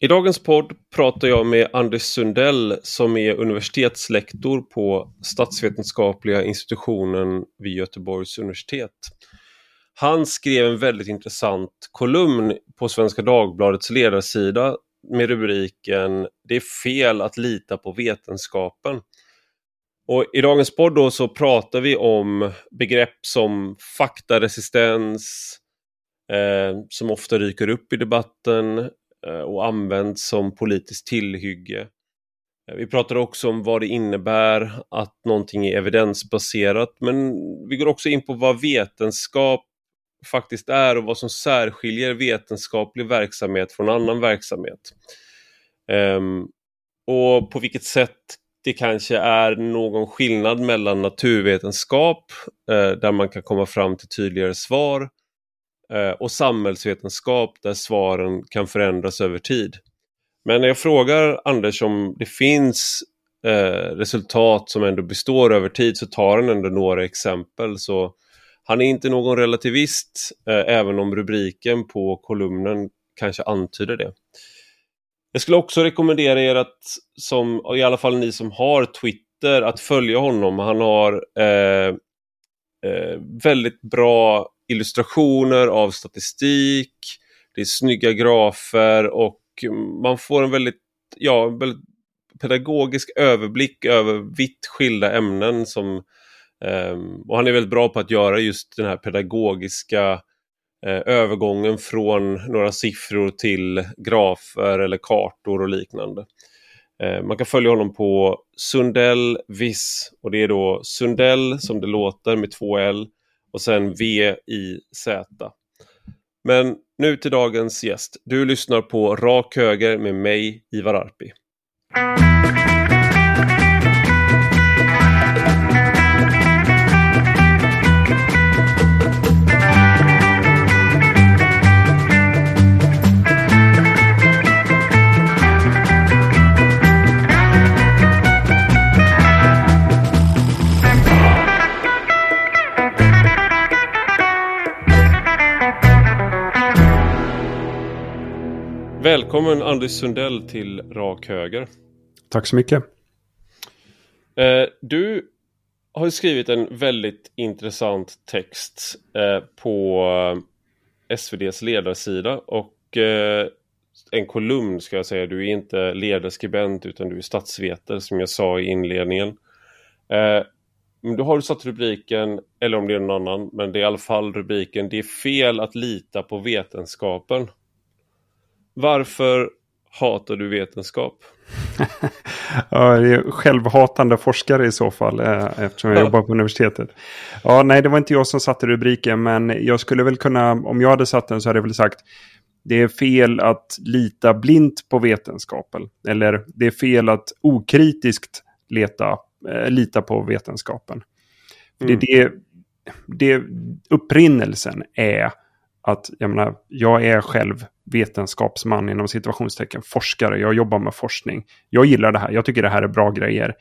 I dagens podd pratar jag med Anders Sundell som är universitetslektor på statsvetenskapliga institutionen vid Göteborgs universitet. Han skrev en väldigt intressant kolumn på Svenska Dagbladets ledarsida med rubriken Det är fel att lita på vetenskapen. Och I dagens podd då så pratar vi om begrepp som faktaresistens, eh, som ofta ryker upp i debatten, Eh, och används som politiskt tillhygge. Eh, vi pratar också om vad det innebär att någonting är evidensbaserat men vi går också in på vad vetenskap faktiskt är och vad som särskiljer vetenskaplig verksamhet från annan verksamhet. Um, och på vilket sätt det kanske är någon skillnad mellan naturvetenskap uh, där man kan komma fram till tydligare svar Eh, och samhällsvetenskap där svaren kan förändras över tid. Men när jag frågar Anders om det finns eh, resultat som ändå består över tid så tar han ändå några exempel. Så han är inte någon relativist eh, även om rubriken på kolumnen kanske antyder det. Jag skulle också rekommendera er att, som, i alla fall ni som har Twitter, att följa honom. Han har eh, eh, väldigt bra illustrationer av statistik, det är snygga grafer och man får en väldigt, ja, väldigt pedagogisk överblick över vitt skilda ämnen som ehm, och han är väldigt bra på att göra just den här pedagogiska eh, övergången från några siffror till grafer eller kartor och liknande. Eh, man kan följa honom på Sundell Viss och det är då Sundell som det låter med två L och sen V-I-Z. Men nu till dagens gäst. Du lyssnar på Rak Höger med mig, Ivar Arpi. Välkommen Anders Sundell till Rak Höger. Tack så mycket. Eh, du har skrivit en väldigt intressant text eh, på eh, SVDs ledarsida och en kolumn ska jag säga. Du är inte ledarskribent utan du är statsvetare som jag sa i inledningen. Men då har du satt rubriken, eller om det är någon annan, men det är i alla fall rubriken Det är fel att lita på vetenskapen. Varför hatar du vetenskap? ja, det är självhatande forskare i så fall, eh, eftersom jag ja. jobbar på universitetet. Ja, nej, det var inte jag som satte rubriken, men jag skulle väl kunna, om jag hade satt den så hade jag väl sagt det är fel att lita blint på vetenskapen. Eller det är fel att okritiskt leta, äh, lita på vetenskapen. Mm. Det, det, det upprinnelsen är att jag, menar, jag är själv vetenskapsman inom situationstecken, forskare, jag jobbar med forskning. Jag gillar det här, jag tycker det här är bra grejer.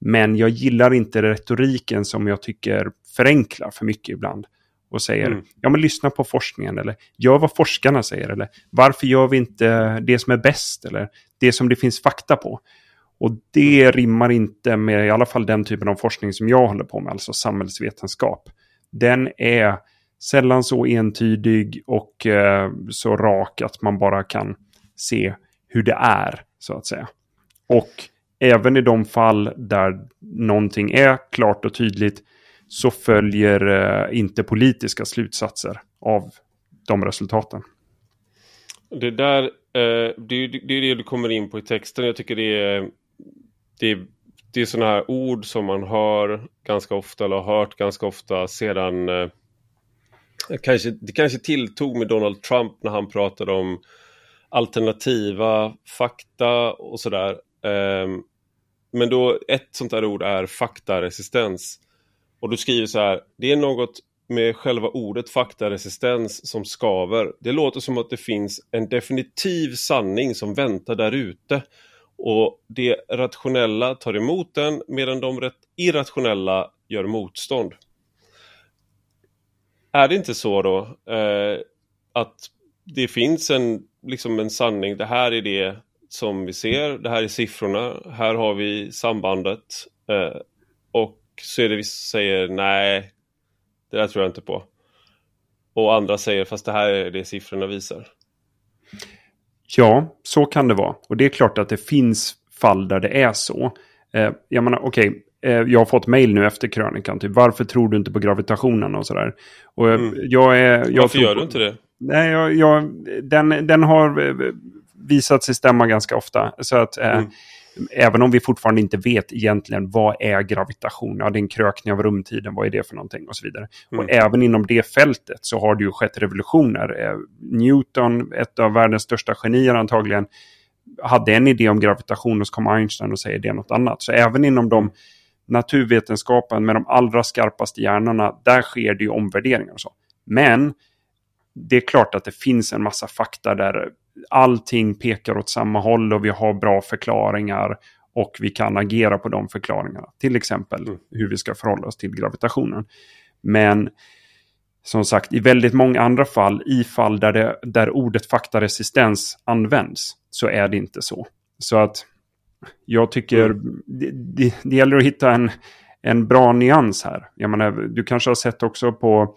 Men jag gillar inte retoriken som jag tycker förenklar för mycket ibland. Och säger, mm. ja men lyssna på forskningen eller gör vad forskarna säger eller varför gör vi inte det som är bäst eller det som det finns fakta på. Och det rimmar inte med i alla fall den typen av forskning som jag håller på med, alltså samhällsvetenskap. Den är sällan så entydig och eh, så rak att man bara kan se hur det är, så att säga. Och även i de fall där någonting är klart och tydligt så följer eh, inte politiska slutsatser av de resultaten. Det där, eh, det, är, det är det du kommer in på i texten. Jag tycker det är, det är, det är sådana här ord som man hör ganska ofta eller har hört ganska ofta sedan eh, kanske, det kanske tilltog med Donald Trump när han pratade om alternativa fakta och sådär. Ehm, men då ett sånt där ord är faktaresistens. Och du skriver så här, det är något med själva ordet faktaresistens som skaver. Det låter som att det finns en definitiv sanning som väntar där ute. Och det rationella tar emot den medan de irrationella gör motstånd. Är det inte så då eh, att det finns en liksom en sanning. Det här är det som vi ser. Det här är siffrorna. Här har vi sambandet. Eh, och så är det vissa som säger nej, det där tror jag inte på. Och andra säger fast det här är det siffrorna visar. Ja, så kan det vara. Och det är klart att det finns fall där det är så. Eh, jag menar, okej, okay, jag har fått mail nu efter krönikan. Typ, varför tror du inte på gravitationen och sådär. Och eh, mm. jag är... Jag varför gör du inte det? Nej, jag, jag, den, den har eh, visat sig stämma ganska ofta. Så att... Eh, mm. Även om vi fortfarande inte vet egentligen vad är gravitation, ja det är en krökning av rumtiden, vad är det för någonting och så vidare. Mm. Och även inom det fältet så har det ju skett revolutioner. Eh, Newton, ett av världens största genier antagligen, hade en idé om gravitation och så kom Einstein och säger det något annat. Så även inom de naturvetenskapen med de allra skarpaste hjärnorna, där sker det ju omvärderingar och så. Men det är klart att det finns en massa fakta där allting pekar åt samma håll och vi har bra förklaringar och vi kan agera på de förklaringarna. Till exempel mm. hur vi ska förhålla oss till gravitationen. Men som sagt, i väldigt många andra fall, i fall där, det, där ordet faktaresistens används, så är det inte så. Så att jag tycker mm. det, det, det, gäller att hitta en, en bra nyans här. Jag menar, du kanske har sett också på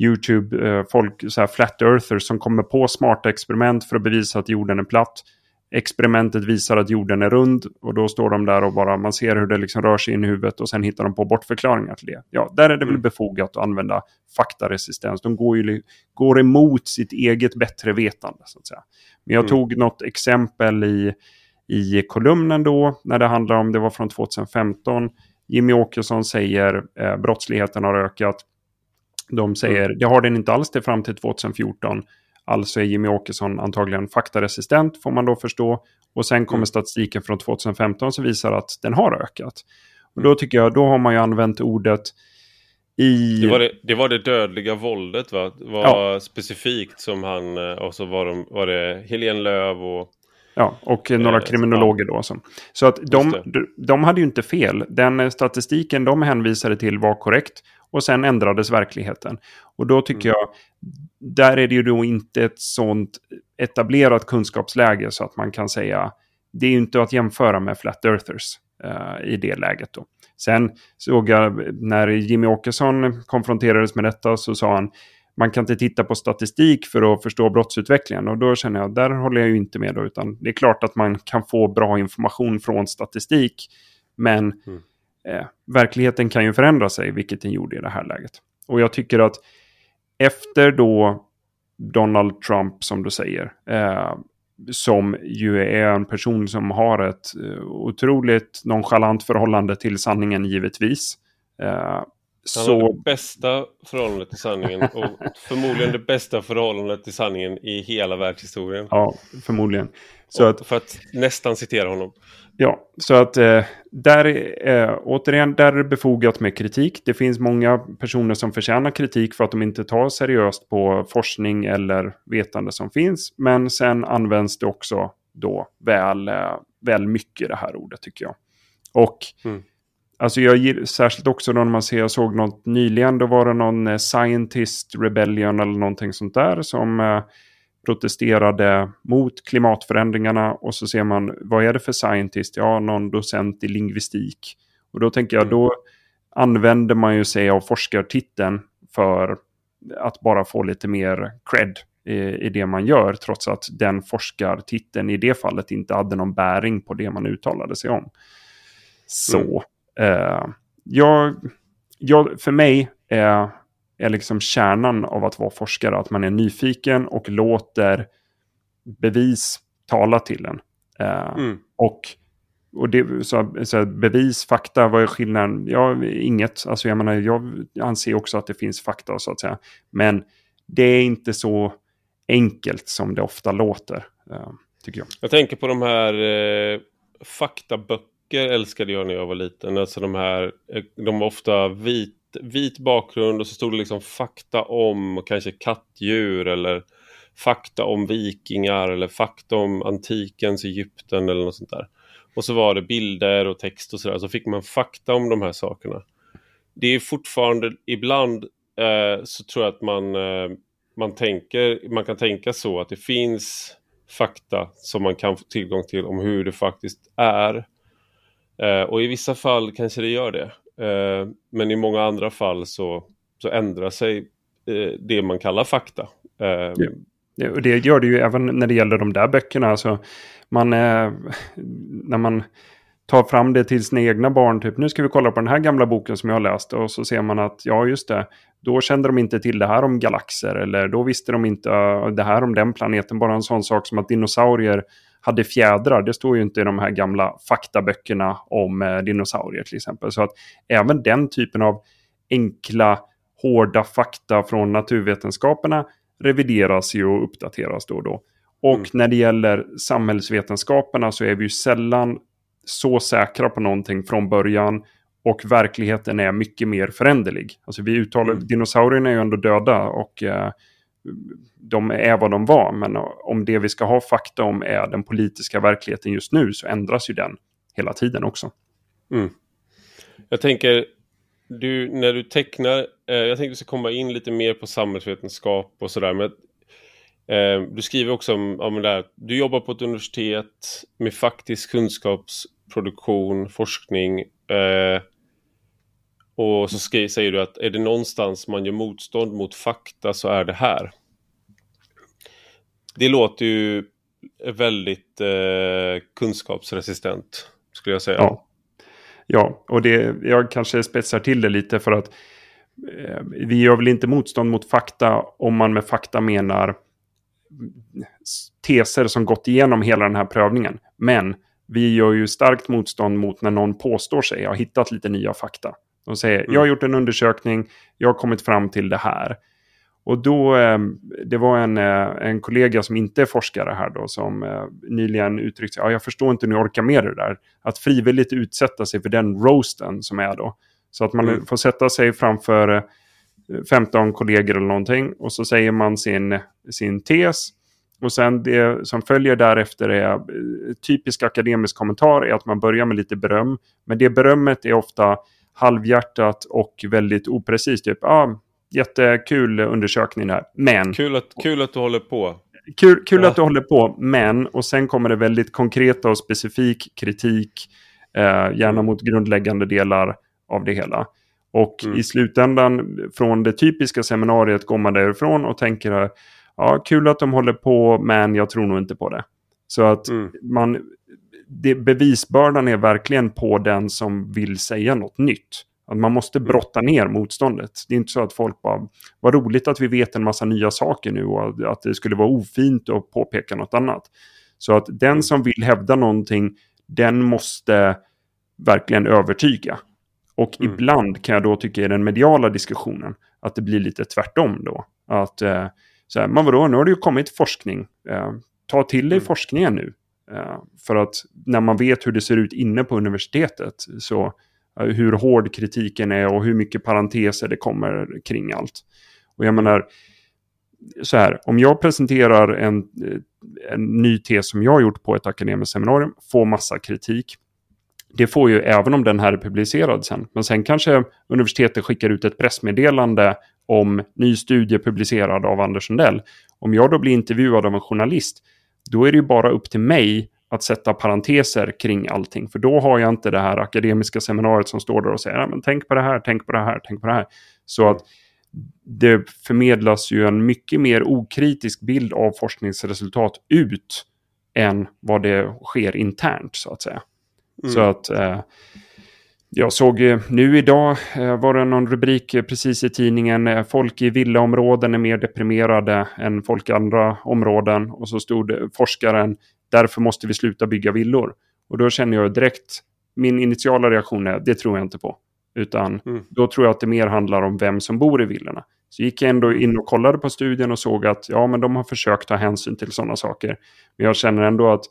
YouTube, eh, folk, så här flat earthers som kommer på smarta experiment för att bevisa att jorden är platt. Experimentet visar att jorden är rund och då står de där och bara man ser hur det liksom rör sig in i huvudet och sen hittar de på bortförklaringar till det. Ja, där är det väl mm. befogat att använda faktaresistens. De går ju går emot sitt eget bättre vetande så att säga. Men jag mm. tog något exempel i, i kolumnen då när det handlar om, det var från 2015. Jimmy Åkesson säger eh, brottsligheten har ökat. De säger, mm. det har den inte alls till fram till 2014. Alltså är Jimmy Åkesson antagligen faktaresistent, får man då förstå. Och sen kommer mm. statistiken från 2015 som visar att den har ökat. Och då mm. tycker jag, då har man ju använt ordet i... Det var det, det, var det dödliga våldet va? Det var ja. specifikt som han, eh, och så var, de, var det Helene Löv och... Ja, och några eh, kriminologer då. Så, så att de, de hade ju inte fel. Den statistiken de hänvisade till var korrekt. Och sen ändrades verkligheten. Och då tycker mm. jag, där är det ju då inte ett sånt etablerat kunskapsläge så att man kan säga, det är ju inte att jämföra med Flat Earthers uh, i det läget då. Sen såg jag när Jimmy Åkesson konfronterades med detta så sa han, man kan inte titta på statistik för att förstå brottsutvecklingen. Och då känner jag, där håller jag ju inte med då, utan det är klart att man kan få bra information från statistik. Men mm eh, verkligheten kan ju förändra sig, vilket den gjorde i det här läget. Och jag tycker att efter då Donald Trump, som du säger, eh, som ju är en person som har ett eh, otroligt nonchalant förhållande till sanningen givetvis. Eh, han så... har det bästa förhållandet till sanningen och förmodligen det bästa förhållandet till sanningen i hela världshistorien. Ja, förmodligen. Så att... För att nästan citera honom. Ja, så att eh, där, eh, återigen, där är det befogat med kritik. Det finns många personer som förtjänar kritik för att de inte tar seriöst på forskning eller vetande som finns. Men sen används det också då väl, eh, väl mycket det här ordet tycker jag. Och mm. Alltså jag gillar särskilt också när man ser, jag såg något nyligen, då var det någon eh, scientist rebellion eller någonting sånt där som eh, protesterade mot klimatförändringarna och så ser man vad är det för scientist? Ja, någon docent i lingvistik. Och då tänker jag, mm. då använder man ju sig av forskartiteln för att bara få lite mer cred i, i det man gör, trots att den forskartiteln i det fallet inte hade någon bäring på det man uttalade sig om. Så, mm. Eh, jag, jag, för mig är är liksom kärnan av att vara forskare. Att man är nyfiken och låter bevis tala till en. Uh, mm. Och, och det, så, så bevis, fakta, vad är skillnaden? Ja, inget. Alltså jag menar, jag anser också att det finns fakta så att säga. Men det är inte så enkelt som det ofta låter, uh, tycker jag. Jag tänker på de här uh, böcker älskade jag när jag var liten. Alltså de här, eh, de var ofta vit vit bakgrund och så stod det liksom fakta om kanske kattdjur eller fakta om vikingar eller fakta om antikens Egypten eller något sånt där. Och så var det bilder och text och sådär, så fick man fakta om de här sakerna. Det är fortfarande, ibland eh, så tror jag att man, eh, man, tänker, man kan tänka så att det finns fakta som man kan få tillgång till om hur det faktiskt är. Eh, och i vissa fall kanske det gör det. Eh, men i många andra fall så, så ändrar sig eh, det man kallar fakta. Eh, ja. Och det gör det ju även när det gäller de där böckerna. Alltså, man, eh, när man tar fram det till sina egna barn. Typ nu ska vi kolla på den här gamla boken som jag har läst. Och så ser man att ja just det. Då kände de inte till det här om galaxer. Eller då visste de inte det här om den planeten. Bara en sån sak som att dinosaurier hade fjädrar. Det står ju inte i de här gamla faktaböckerna om eh, dinosaurier till exempel. Så att även den typen av enkla, hårda fakta från naturvetenskaperna revideras ju och uppdateras då och då. Och mm. när det gäller samhällsvetenskaperna så är vi ju sällan så säkra på någonting från början. Och verkligheten är mycket mer föränderlig. Alltså vi uttalar, mm. dinosaurierna är ju ändå döda och eh, de är vad de var. Men om det vi ska ha fakta om är den politiska verkligheten just nu så ändras ju den hela tiden också. Mm. Jag tänker, du, när du tecknar, eh, jag tänkte att du ska komma in lite mer på samhällsvetenskap och sådär. Men eh, du skriver också om, om det här, du jobbar på ett universitet med faktisk kunskapsproduktion, forskning. Eh, och så skri, säger du att är det någonstans man gör motstånd mot fakta så är det här. Det låter ju väldigt eh, kunskapsresistent, skulle jag säga. Ja, ja och det, jag kanske spetsar till det lite för att eh, vi gör väl inte motstånd mot fakta om man med fakta menar teser som gått igenom hela den här prövningen. Men vi gör ju starkt motstånd mot när någon påstår sig ha hittat lite nya fakta. De säger, mm. jag har gjort en undersökning, jag har kommit fram till det här. Och då, eh, det var en, eh, en kollega som inte är forskare här då, som eh, nyligen uttryckte, ja jag förstår inte hur ni orkar med det där. Att frivilligt utsätta sig för den roasten som är då. Så att man mm. får sätta sig framför 15 kollegor eller någonting och så säger man sin, sin tes. Och sen det som följer därefter är typisk akademisk kommentar är att man börjar med lite beröm. Men det berömmet är ofta halvhjärtat och väldigt oprecist. Typ, ah, jättekul undersökning här. Men... Kul att, kul att du håller på. Kul, kul ja. att du håller på, men... Och sen kommer det väldigt konkreta och specifik kritik. Eh, gärna mot grundläggande delar av det hela. Och mm. i slutändan, från det typiska seminariet går man därifrån och tänker ja, kul att de håller på, men jag tror nog inte på det. Så att mm. man, det, bevisbördan är verkligen på den som vill säga något nytt. Att man måste mm. brotta ner motståndet. Det är inte så att folk bara, vad roligt att vi vet en massa nya saker nu och att det skulle vara ofint att påpeka något annat. Så att den som vill hävda någonting, den måste verkligen övertyga. Och mm. ibland kan jag då tycka i den mediala diskussionen att det blir lite tvärtom då. Att, eh, så här, men vadå, nu har det ju kommit forskning. Eh, ta till dig mm. forskningen nu. Eh, för att när man vet hur det ser ut inne på universitetet så eh, hur hård kritiken är och hur mycket parenteser det kommer kring allt. Och jag menar, så här, om jag presenterar en, eh, en ny tes som jag har gjort på ett akademiskt seminarium, får massa kritik. Det får ju även om den här är publicerad sen. Men sen kanske universitetet skickar ut ett pressmeddelande om ny studie publicerad av Anders Sundell. Om jag då blir intervjuad av en journalist, då är det ju bara upp till mig att sätta parenteser kring allting. För då har jag inte det här akademiska seminariet som står där och säger men tänk på det här, tänk på det här, tänk på det här. Så att det förmedlas ju en mycket mer okritisk bild av forskningsresultat ut än vad det sker internt så att säga. Mm. Så att eh, jag såg nu idag eh, var det någon rubrik precis i tidningen. Eh, folk i villaområden är mer deprimerade än folk i andra områden. Och så stod forskaren Därför måste vi sluta bygga villor. Och då känner jag direkt, min initiala reaktion är, det tror jag inte på. Utan mm. då tror jag att det mer handlar om vem som bor i villorna. Så gick jag ändå in och kollade på studien och såg att ja, men de har försökt ta hänsyn till sådana saker. Men jag känner ändå att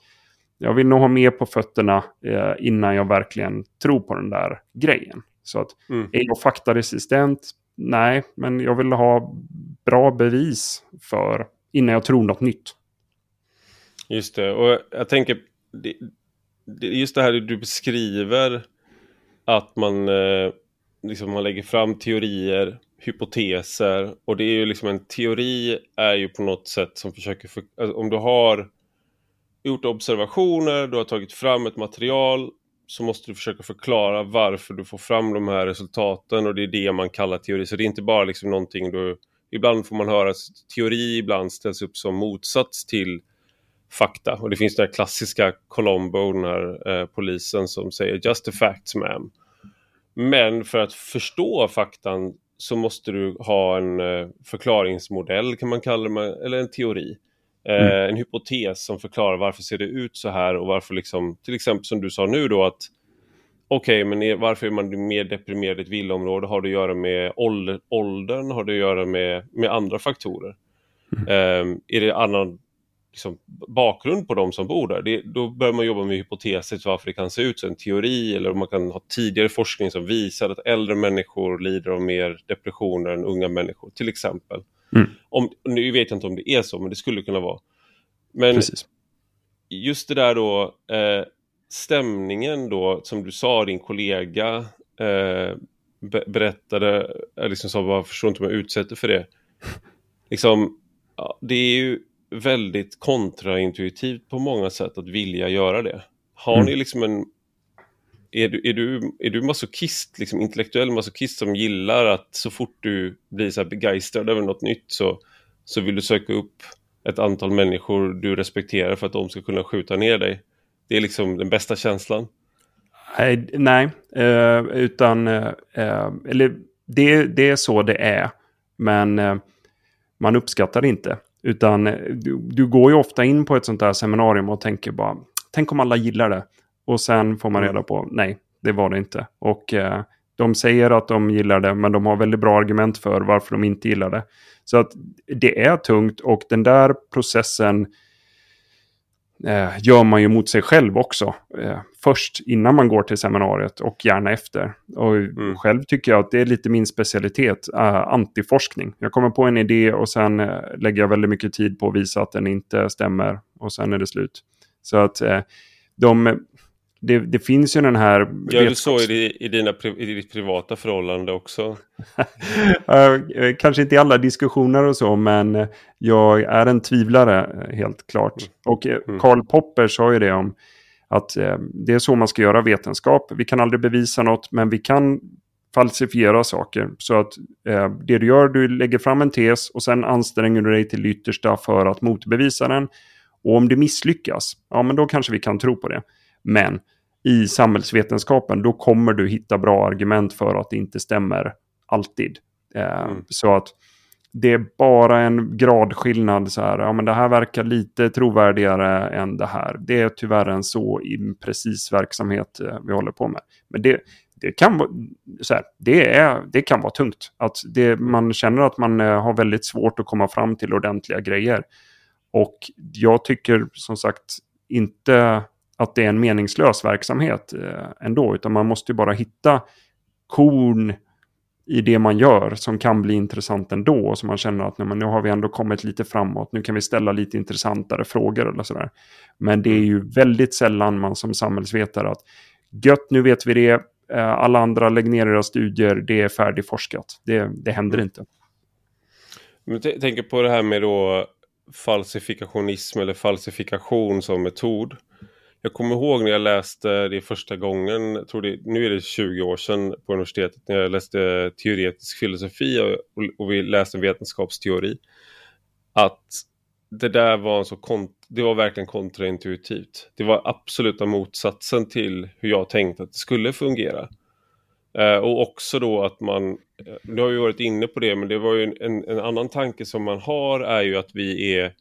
jag vill nog ha mer på fötterna eh, innan jag verkligen tror på den där grejen. Så att mm. är jag faktaresistent? Nej, men jag vill ha bra bevis för innan jag tror något nytt. Just det, och jag tänker just det här du beskriver att man eh, liksom man lägger fram teorier, hypoteser och det är ju liksom en teori är ju på något sätt som försöker, för, alltså, om du har gjort observationer, du har tagit fram ett material så måste du försöka förklara varför du får fram de här resultaten och det är det man kallar teori. Så det är inte bara liksom någonting du... Ibland får man höra att teori ibland ställs upp som motsats till fakta. Och det finns den här klassiska Colombo, den här eh, polisen som säger just the facts ma'am. Men för att förstå faktan så måste du ha en eh, förklaringsmodell kan man kalla det, eller en teori. Eh, mm. En hypotes som förklarar varför ser det ut så här och varför liksom, till exempel som du sa nu då att okej, okay, men varför är man mer deprimerad i ett villaområde? Har det att göra med ålder, åldern? Har det att göra med, med andra faktorer? Mm. Um, är det annan liksom, bakgrund på de som bor där? Det, då börjar man jobba med hypoteser till varför det kan se ut så. En teori eller man kan ha tidigare forskning som visar att äldre människor lider av mer depressioner än unga människor, till exempel. Mm. Om, nu vet jag inte om det är så, men det skulle kunna vara. Men Precis. just det där då, eh, stämningen då, som du sa, din kollega eh, be berättade, eh, liksom sa, jag förstår inte om jag utsätter för det. Liksom, ja, det är ju väldigt kontraintuitivt på många sätt att vilja göra det. Har mm. ni liksom en är du, är du, är du masochist, liksom intellektuell masochist som gillar att så fort du blir så här begeistrad över något nytt så, så vill du söka upp ett antal människor du respekterar för att de ska kunna skjuta ner dig? Det är liksom den bästa känslan? Nej, nej eh, utan eh, eh eller det, det är så det är. Men eh, man uppskattar det inte. Utan eh, du, du, går ju ofta in på ett sånt här seminarium och tänker bara, tänk om alla gillar det. Och sen får man reda på, nej, det var det inte. Och eh, de säger att de gillar det, men de har väldigt bra argument för varför de inte gillar det. Så att det är tungt och den där processen eh, gör man ju mot sig själv också. Eh, först innan man går till seminariet och gärna efter. Och mm. själv tycker jag att det är lite min specialitet, eh, antiforskning. Jag kommer på en idé och sen eh, lägger jag väldigt mycket tid på att visa att den inte stämmer och sen är det slut. Så att eh, de det, det, finns ju den här... Gör du så i, i, dina, i ditt privata förhållande också? Kanske inte i alla diskussioner och så, men jag är en tvivlare helt klart. Mm. Och eh, mm. Karl Popper sa ju det om att eh, det är så man ska göra vetenskap. Vi kan aldrig bevisa något, men vi kan falsifiera saker. Så att eh, det du gör, du lägger fram en tes och sen anstränger du dig till yttersta för att motbevisa den. Och om det misslyckas, ja men då kanske vi kan tro på det. Men i samhällsvetenskapen, då kommer du hitta bra argument för att det inte stämmer alltid. Eh, mm. Så att det är bara en gradskillnad. Så här, ja, men det här verkar lite trovärdigare än det här. Det är tyvärr en så imprecis verksamhet eh, vi håller på med. Men det, det, kan, så här, det, är, det kan vara tungt. Att det, man känner att man eh, har väldigt svårt att komma fram till ordentliga grejer. Och jag tycker som sagt inte att det är en meningslös verksamhet eh, ändå. Utan man måste ju bara hitta korn i det man gör som kan bli intressant ändå. Och som man känner att nu har vi ändå kommit lite framåt. Nu kan vi ställa lite intressantare frågor eller sådär. Men det är ju väldigt sällan man som samhällsvetare att gött, nu vet vi det. Eh, alla andra, lägg ner era studier, det är färdigforskat. Det, det händer inte. Men tänker på det här med då falsifikationism eller falsifikation som metod. Jag kommer ihåg när jag läste det första gången, tror det, nu är det 20 år sedan på universitetet, när jag läste teoretisk filosofi och, och vi läste vetenskapsteori. Att det där var, en så det var verkligen kontraintuitivt. Det var absoluta motsatsen till hur jag tänkte att det skulle fungera. Eh, och också då att man, eh, nu har vi varit inne på det, men det var ju en, en annan tanke som man har är ju att vi är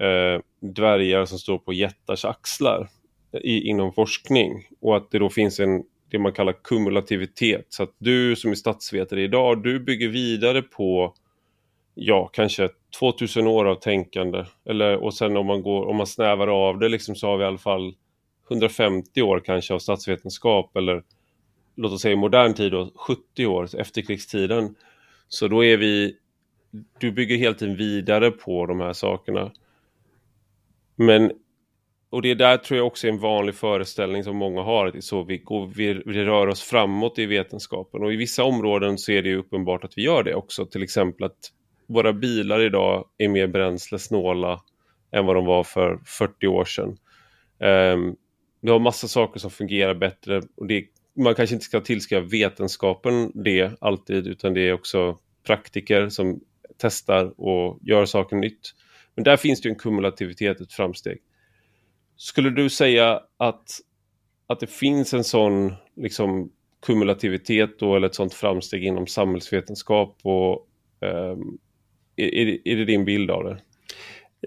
eh, dvärgar som står på jättars axlar i, inom forskning och att det då finns en det man kallar kumulativitet. Så att du som är statsvetare idag, du bygger vidare på ja, kanske 2000 år av tänkande. Eller, och sen om man, går, om man snävar av det liksom, så har vi i alla fall 150 år kanske av statsvetenskap eller låt oss säga i modern tid då, 70 år, efterkrigstiden. Så då är vi, du bygger helt tiden vidare på de här sakerna. Men, och det där tror jag också är en vanlig föreställning som många har, att så vi, går, vi, vi rör oss framåt i vetenskapen. Och i vissa områden så är det ju uppenbart att vi gör det också. Till exempel att våra bilar idag är mer bränslesnåla än vad de var för 40 år sedan. Um, vi har massa saker som fungerar bättre och det, man kanske inte ska tillskriva vetenskapen det alltid utan det är också praktiker som testar och gör saker nytt. Men där finns det en kumulativitet, ett framsteg. Skulle du säga att, att det finns en sån liksom, kumulativitet då, eller ett sånt framsteg inom samhällsvetenskap? Och, um, är, är det din bild av det?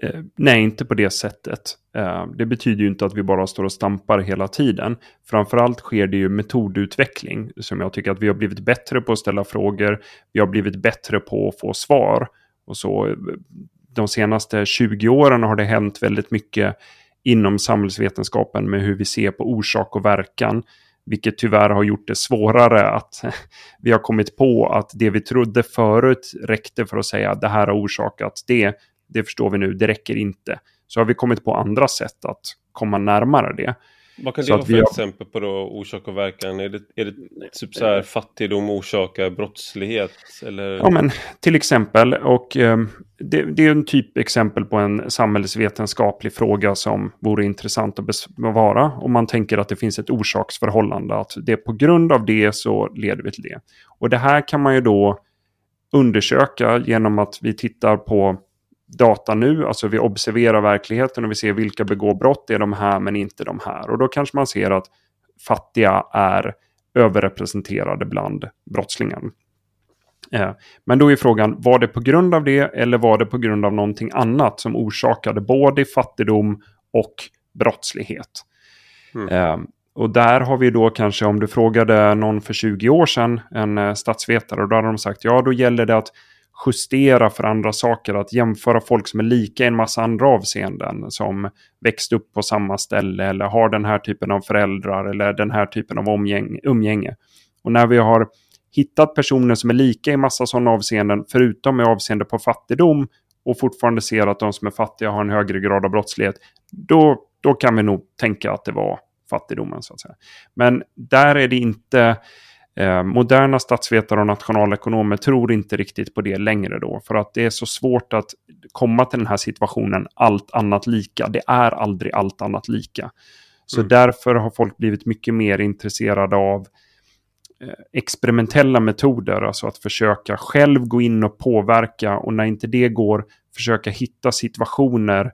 Eh, nej, inte på det sättet. Eh, det betyder ju inte att vi bara står och stampar hela tiden. Framförallt sker det ju metodutveckling som jag tycker att vi har blivit bättre på att ställa frågor. Vi har blivit bättre på att få svar. Och så eh, de senaste 20 åren har det hänt väldigt mycket inom samhällsvetenskapen med hur vi ser på orsak och verkan. Vilket tyvärr har gjort det svårare att vi har kommit på att det vi trodde förut räckte för att säga att det här har orsakat det det förstår vi nu, det räcker inte. Så har vi kommit på andra sätt att komma närmare det. Vad kan det vara för har... exempel på då orsak och verkan? Är det, är det typ så här fattigdom orsakar brottslighet? Eller? Ja, men till exempel. Och eh, det, det, är en typ exempel på en samhällsvetenskaplig fråga som vore intressant att bevara. Om man tänker att det finns ett orsaksförhållande. Att det är på grund av det så leder vi till det. Och det här kan man ju då undersöka genom att vi tittar på data nu, alltså vi observerar verkligheten och vi ser vilka begår brott, det är de här men inte de här. Och då kanske man ser att fattiga är överrepresenterade bland brottslingen. Eh, men då är frågan, var det på grund av det eller var det på grund av någonting annat som orsakade både fattigdom och brottslighet? Mm. Eh, och där har vi då kanske, om du frågade någon för 20 år sedan, en eh, statsvetare, och då hade de sagt ja, då gäller det att justera för andra saker. Att jämföra folk som är lika i en massa andra avseenden. Som växt upp på samma ställe eller har den här typen av föräldrar eller den här typen av umgänge. Och när vi har hittat personer som är lika i massa sådana avseenden, förutom med avseende på fattigdom, och fortfarande ser att de som är fattiga har en högre grad av brottslighet, då, då kan vi nog tänka att det var fattigdomen. så att säga. Men där är det inte Eh, moderna statsvetare och nationalekonomer tror inte riktigt på det längre då. För att det är så svårt att komma till den här situationen allt annat lika. Det är aldrig allt annat lika. Så mm. därför har folk blivit mycket mer intresserade av eh, experimentella metoder, alltså att försöka själv gå in och påverka och när inte det går försöka hitta situationer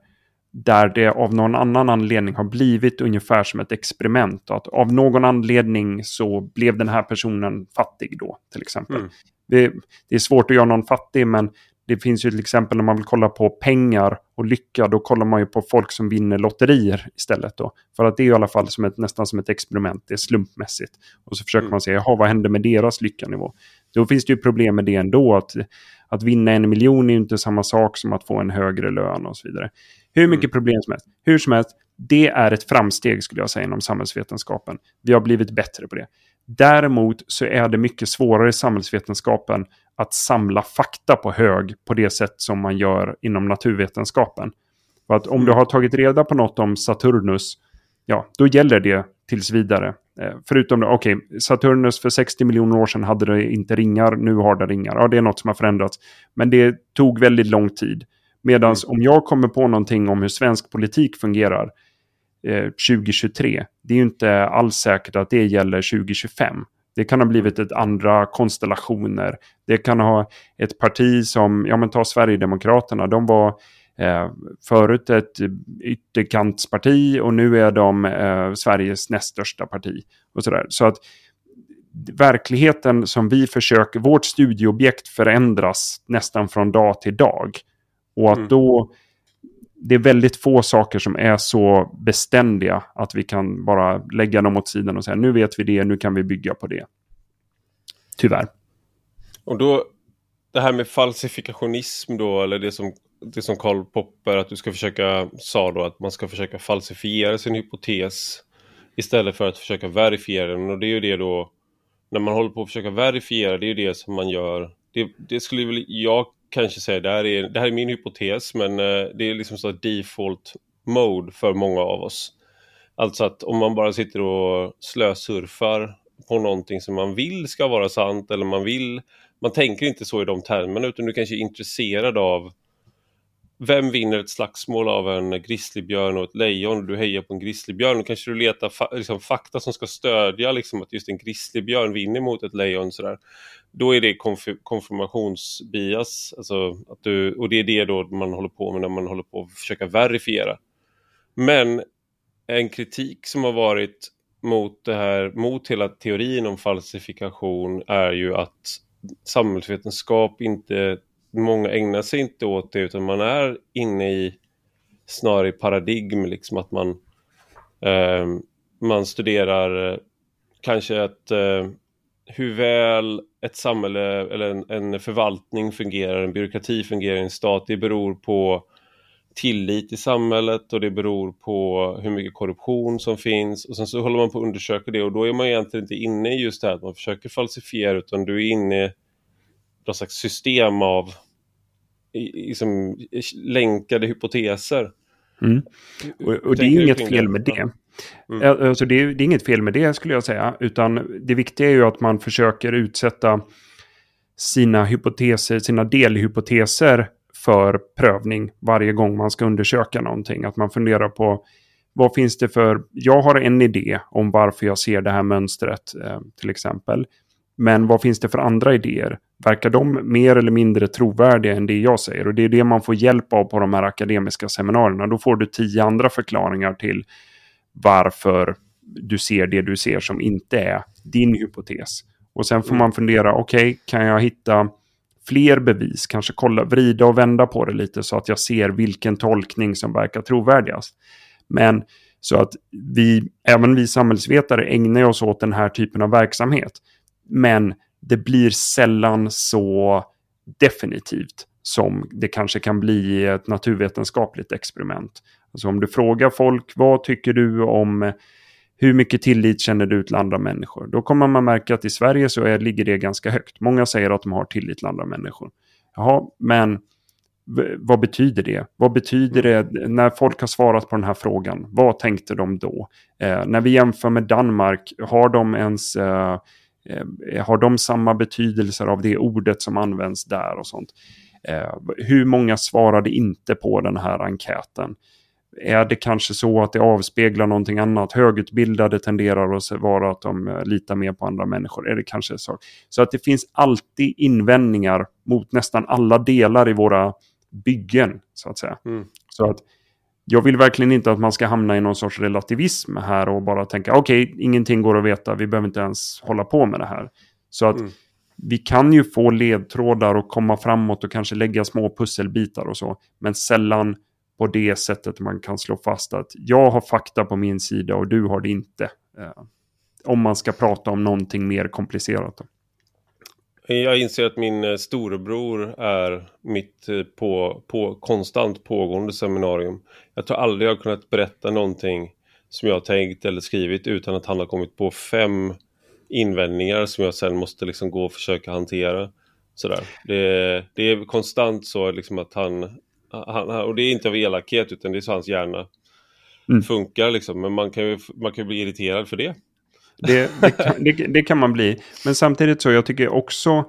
där det av någon annan anledning har blivit ungefär som ett experiment. Att av någon anledning så blev den här personen fattig då, till exempel. Mm. Det, det, är svårt att göra någon fattig, men det finns ju till exempel när man vill kolla på pengar och lycka, då kollar man ju på folk som vinner lotterier istället. Då. För att det är i alla fall som ett, nästan som ett experiment, det är slumpmässigt. Och så försöker mm. man se, jaha, vad händer med deras lyckanivå? Då finns det ju problem med det ändå, att, att vinna en miljon är inte samma sak som att få en högre lön och så vidare. Hur mycket mm. problem som helst. Hur som helst, det är ett framsteg skulle jag säga inom samhällsvetenskapen. Vi har blivit bättre på det. Däremot så är det mycket svårare i samhällsvetenskapen att samla fakta på hög på det sätt som man gör inom naturvetenskapen. För att om du mm. har tagit reda på något om Saturnus, ja, då gäller det tills vidare. Eh, förutom, okej, okay, Saturnus för 60 miljoner år sedan hade det inte ringar, nu har det ringar. Ja, det är något som har förändrats. Men det tog väldigt lång tid. Medan mm. om jag kommer på någonting om hur svensk politik fungerar eh, 2023, det är ju inte alls säkert att det gäller 2025. Det kan ha blivit ett andra konstellationer. Det kan ha ett parti som, ja men ta Sverigedemokraterna, de var eh, förut ett ytterkantsparti och nu är de eh, Sveriges näst största parti. Och sådär. Så att verkligheten som vi försöker, vårt studieobjekt förändras nästan från dag till dag. Och att mm. då, det är väldigt få saker som är så beständiga att vi kan bara lägga dem åt sidan och säga nu vet vi det, nu kan vi bygga på det. Tyvärr. Och då, det här med falsifikationism då, eller det som, det som Karl Popper, att du ska försöka, sa då, att man ska försöka falsifiera sin hypotes istället för att försöka verifiera den. Och det är ju det då, när man håller på att försöka verifiera, det är ju det som man gör. Det, det skulle väl jag kanske säga, det här är, det här är min hypotes, men eh, det är liksom så default mode för många av oss. Alltså att om man bara sitter och slösurfar på någonting som man vill ska vara sant eller man vill, man tänker inte så i de termerna utan du kanske är intresserad av vem vinner ett slagsmål av en grizzlybjörn och ett lejon? Du hejar på en grizzlybjörn. Då kanske du letar fa liksom, fakta som ska stödja liksom, att just en grizzlybjörn vinner mot ett lejon. Sådär. Då är det konf konfirmationsbias. Alltså, att du, och det är det då man håller på med när man håller på att försöka verifiera. Men en kritik som har varit mot det här, mot hela teorin om falsifikation är ju att samhällsvetenskap inte många ägnar sig inte åt det utan man är inne i snarare i paradigm, liksom att man, eh, man studerar eh, kanske att eh, hur väl ett samhälle eller en, en, förvaltning fungerar, en byråkrati fungerar i en stat, det beror på tillit i samhället och det beror på hur mycket korruption som finns. Och sen så håller man på att undersöka det och då är man egentligen inte inne i just det här att man försöker falsifiera utan du är inne i något slags system av liksom, länkade hypoteser. Mm. Och, och det är inget fel med det. Mm. Alltså det, är, det är inget fel med det skulle jag säga. Utan det viktiga är ju att man försöker utsätta sina hypoteser, sina delhypoteser för prövning varje gång man ska undersöka någonting. Att man funderar på vad finns det för... Jag har en idé om varför jag ser det här mönstret eh, till exempel. Men vad finns det för andra idéer? Verkar de mer eller mindre trovärdiga än det jag säger? Och det är det man får hjälp av på de här akademiska seminarierna. Då får du tio andra förklaringar till varför du ser det du ser som inte är din hypotes. Och sen får man fundera, okej, okay, kan jag hitta fler bevis? Kanske kolla, vrida och vända på det lite så att jag ser vilken tolkning som verkar trovärdigast. Men så att vi, även vi samhällsvetare ägnar oss åt den här typen av verksamhet. Men det blir sällan så definitivt som det kanske kan bli ett naturvetenskapligt experiment. Alltså om du frågar folk, vad tycker du om hur mycket tillit känner du till andra människor? Då kommer man märka att i Sverige så är, ligger det ganska högt. Många säger att de har tillit till andra människor. Jaha, men vad betyder det? Vad betyder det när folk har svarat på den här frågan? Vad tänkte de då? Eh, när vi jämför med Danmark, har de ens Eh, har de samma betydelser av det ordet som används där och sånt? Eh, hur många svarade inte på den här enkäten? Är det kanske så att det avspeglar någonting annat? Högutbildade tenderar att vara att de eh, litar mer på andra människor. Är det kanske så? Så att det finns alltid invändningar mot nästan alla delar i våra byggen. Så att säga. Mm. Så att jag vill verkligen inte att man ska hamna i någon sorts relativism här och bara tänka okej, okay, ingenting går att veta, vi behöver inte ens hålla på med det här. Så att mm. vi kan ju få ledtrådar och komma framåt och kanske lägga små pusselbitar och så, men sällan på det sättet man kan slå fast att jag har fakta på min sida och du har det inte. Eh, om man ska prata om någonting mer komplicerat. Då. Jag inser att min eh, storebror är mitt eh, på, på konstant pågående seminarium. Jag tror aldrig jag har kunnat berätta någonting som jag har tänkt eller skrivit utan att han har kommit på fem invändningar som jag sen måste liksom gå och försöka hantera. Sådär. Det, det är konstant så liksom att han, han, och det är inte av elakhet utan det är så hans hjärna mm. funkar liksom. Men man kan ju man kan bli irriterad för det. Det, det, det, det, kan man bli. Men samtidigt så jag tycker också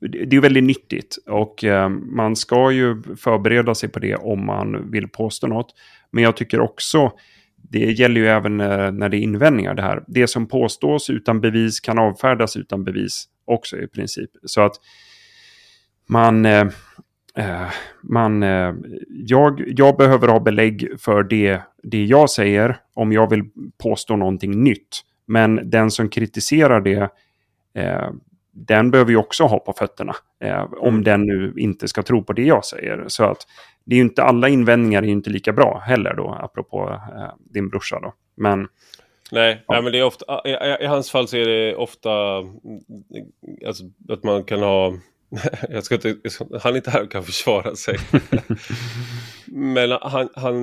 det är väldigt nyttigt och eh, man ska ju förbereda sig på det om man vill påstå något. Men jag tycker också, det gäller ju även eh, när det är invändningar det här. Det som påstås utan bevis kan avfärdas utan bevis också i princip. Så att man, eh, man jag, jag behöver ha belägg för det, det jag säger om jag vill påstå någonting nytt. Men den som kritiserar det, eh, den behöver ju också ha på fötterna. Eh, om mm. den nu inte ska tro på det jag säger. Så att det är ju inte alla invändningar är ju inte lika bra heller då, apropå eh, din brorsa då. Men... Nej, ja. nej, men det är ofta, i, i, hans fall så är det ofta alltså, att man kan ha jag ska inte, han är inte här och kan försvara sig. Men han, han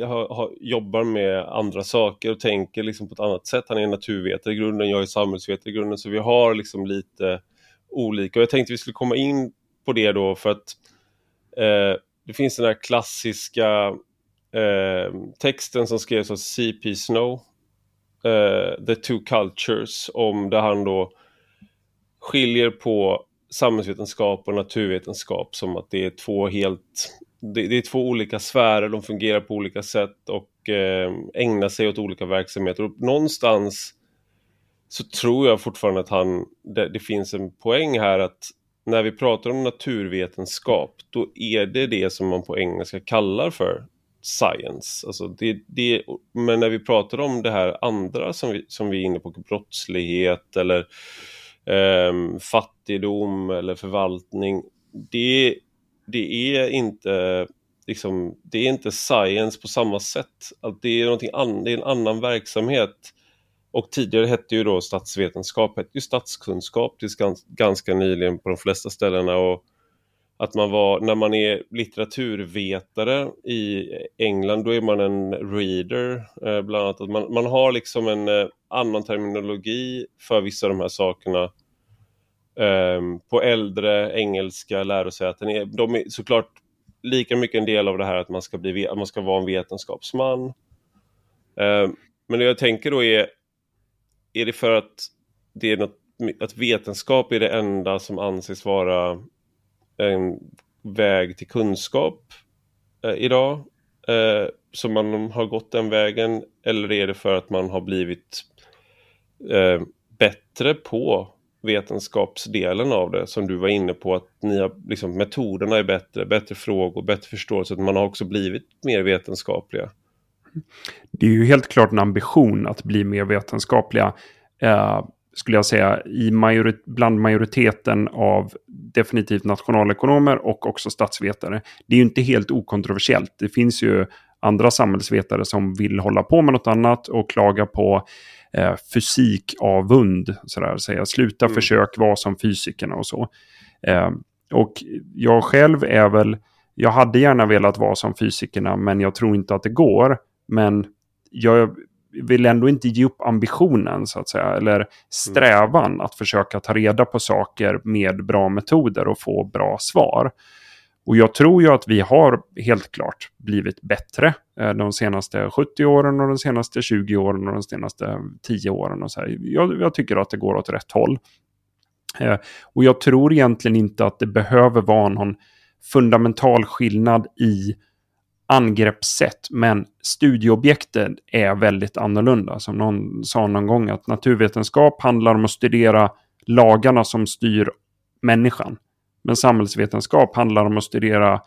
har, har, jobbar med andra saker och tänker liksom på ett annat sätt. Han är naturvetare i grunden, jag är samhällsvetare i grunden. Så vi har liksom lite olika. Och jag tänkte vi skulle komma in på det då för att eh, det finns den här klassiska eh, texten som skrevs av C.P. Snow, eh, The Two Cultures, om där han då skiljer på samhällsvetenskap och naturvetenskap som att det är två helt det, det, är två olika sfärer, de fungerar på olika sätt och eh, ägnar sig åt olika verksamheter. Och någonstans så tror jag fortfarande att han, det, det, finns en poäng här att när vi pratar om naturvetenskap, då är det det som man på engelska kallar för science. Alltså det, det, men när vi pratar om det här andra som vi, som vi är inne på, brottslighet eller eh, fattigdom eller förvaltning, det, det är inte liksom, det är inte science på samma sätt. Att det, är an, det är en annan verksamhet. Och tidigare hette ju då statsvetenskap, hette ju statskunskap tills ganska nyligen på de flesta ställena. Och att man var, när man är litteraturvetare i England, då är man en reader, eh, bland annat. Att man, man har liksom en eh, annan terminologi för vissa av de här sakerna. Eh, på äldre engelska lärosäten, är, de är såklart lika mycket en del av det här att man ska, bli, att man ska vara en vetenskapsman. Ehm, men det jag tänker då är, är det för att, det är något, att vetenskap är det enda som anses vara en väg till kunskap eh, idag? Eh, så man har gått den vägen? Eller är det för att man har blivit eh, bättre på vetenskapsdelen av det som du var inne på att ni har, liksom, metoderna är bättre, bättre frågor, bättre förståelse, att man har också blivit mer vetenskapliga. Det är ju helt klart en ambition att bli mer vetenskapliga. Eh, skulle jag säga, i majorit bland majoriteten av definitivt nationalekonomer och också statsvetare. Det är ju inte helt okontroversiellt. Det finns ju andra samhällsvetare som vill hålla på med något annat och klaga på eh, fysikavund. Sådär, säga. Sluta mm. försök vara som fysikerna och så. Eh, och jag själv är väl, jag hade gärna velat vara som fysikerna men jag tror inte att det går. Men jag vill ändå inte ge upp ambitionen så att säga, eller strävan mm. att försöka ta reda på saker med bra metoder och få bra svar. Och jag tror ju att vi har helt klart blivit bättre eh, de senaste 70 åren och de senaste 20 åren och de senaste 10 åren. Och så. Jag, jag tycker att det går åt rätt håll. Eh, och jag tror egentligen inte att det behöver vara någon fundamental skillnad i angreppssätt. Men studieobjektet är väldigt annorlunda. Som någon sa någon gång att naturvetenskap handlar om att studera lagarna som styr människan. Men samhällsvetenskap handlar om att studera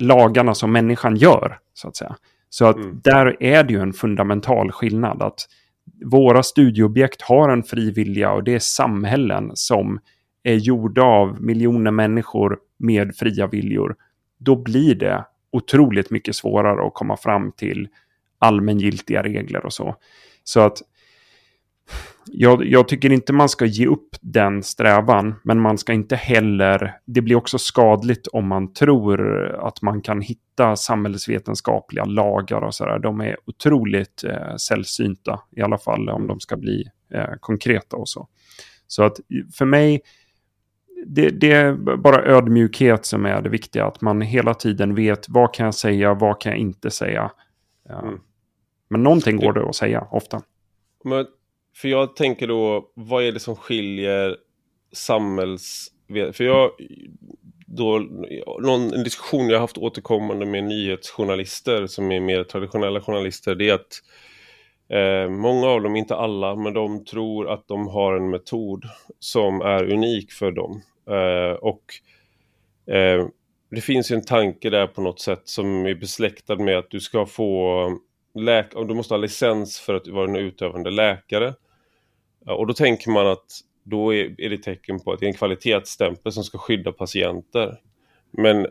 lagarna som människan gör. Så att säga. Så att mm. där är det ju en fundamental skillnad. att Våra studieobjekt har en fri vilja och det är samhällen som är gjorda av miljoner människor med fria viljor. Då blir det otroligt mycket svårare att komma fram till allmängiltiga regler och så. Så att jag, jag, tycker inte man ska ge upp den strävan, men man ska inte heller... Det blir också skadligt om man tror att man kan hitta samhällsvetenskapliga lagar och sådär. De är otroligt eh, sällsynta, i alla fall om de ska bli eh, konkreta och så. Så att för mig, det, det, är bara ödmjukhet som är det viktiga. Att man hela tiden vet vad kan jag säga, vad kan jag inte säga. Mm. Men någonting går det att säga ofta. Men för jag tänker då, vad är det som skiljer samhälls... För jag, då, någon, en diskussion jag haft återkommande med nyhetsjournalister som är mer traditionella journalister, det är att eh, många av dem, inte alla, men de tror att de har en metod som är unik för dem. Eh, och eh, det finns ju en tanke där på något sätt som är besläktad med att du ska få läk du måste ha licens för att vara en utövande läkare. Och då tänker man att då är, är det tecken på att det är en kvalitetsstämpel som ska skydda patienter. Men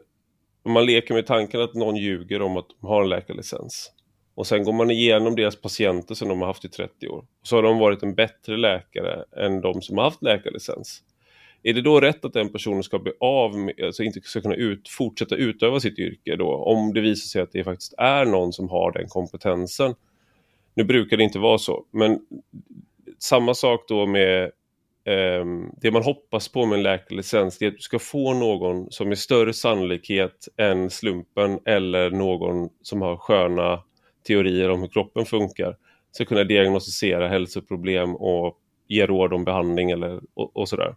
om man leker med tanken att någon ljuger om att de har en läkarlicens och sen går man igenom deras patienter som de har haft i 30 år. Så har de varit en bättre läkare än de som har haft läkarlicens. Är det då rätt att den personen ska bli av med, alltså inte ska kunna ut, fortsätta utöva sitt yrke då, om det visar sig att det faktiskt är någon som har den kompetensen? Nu brukar det inte vara så, men samma sak då med eh, det man hoppas på med en läkarlicens, det är att du ska få någon som är större sannolikhet än slumpen eller någon som har sköna teorier om hur kroppen funkar, ska kunna diagnostisera hälsoproblem och ge råd om behandling eller, och, och sådär.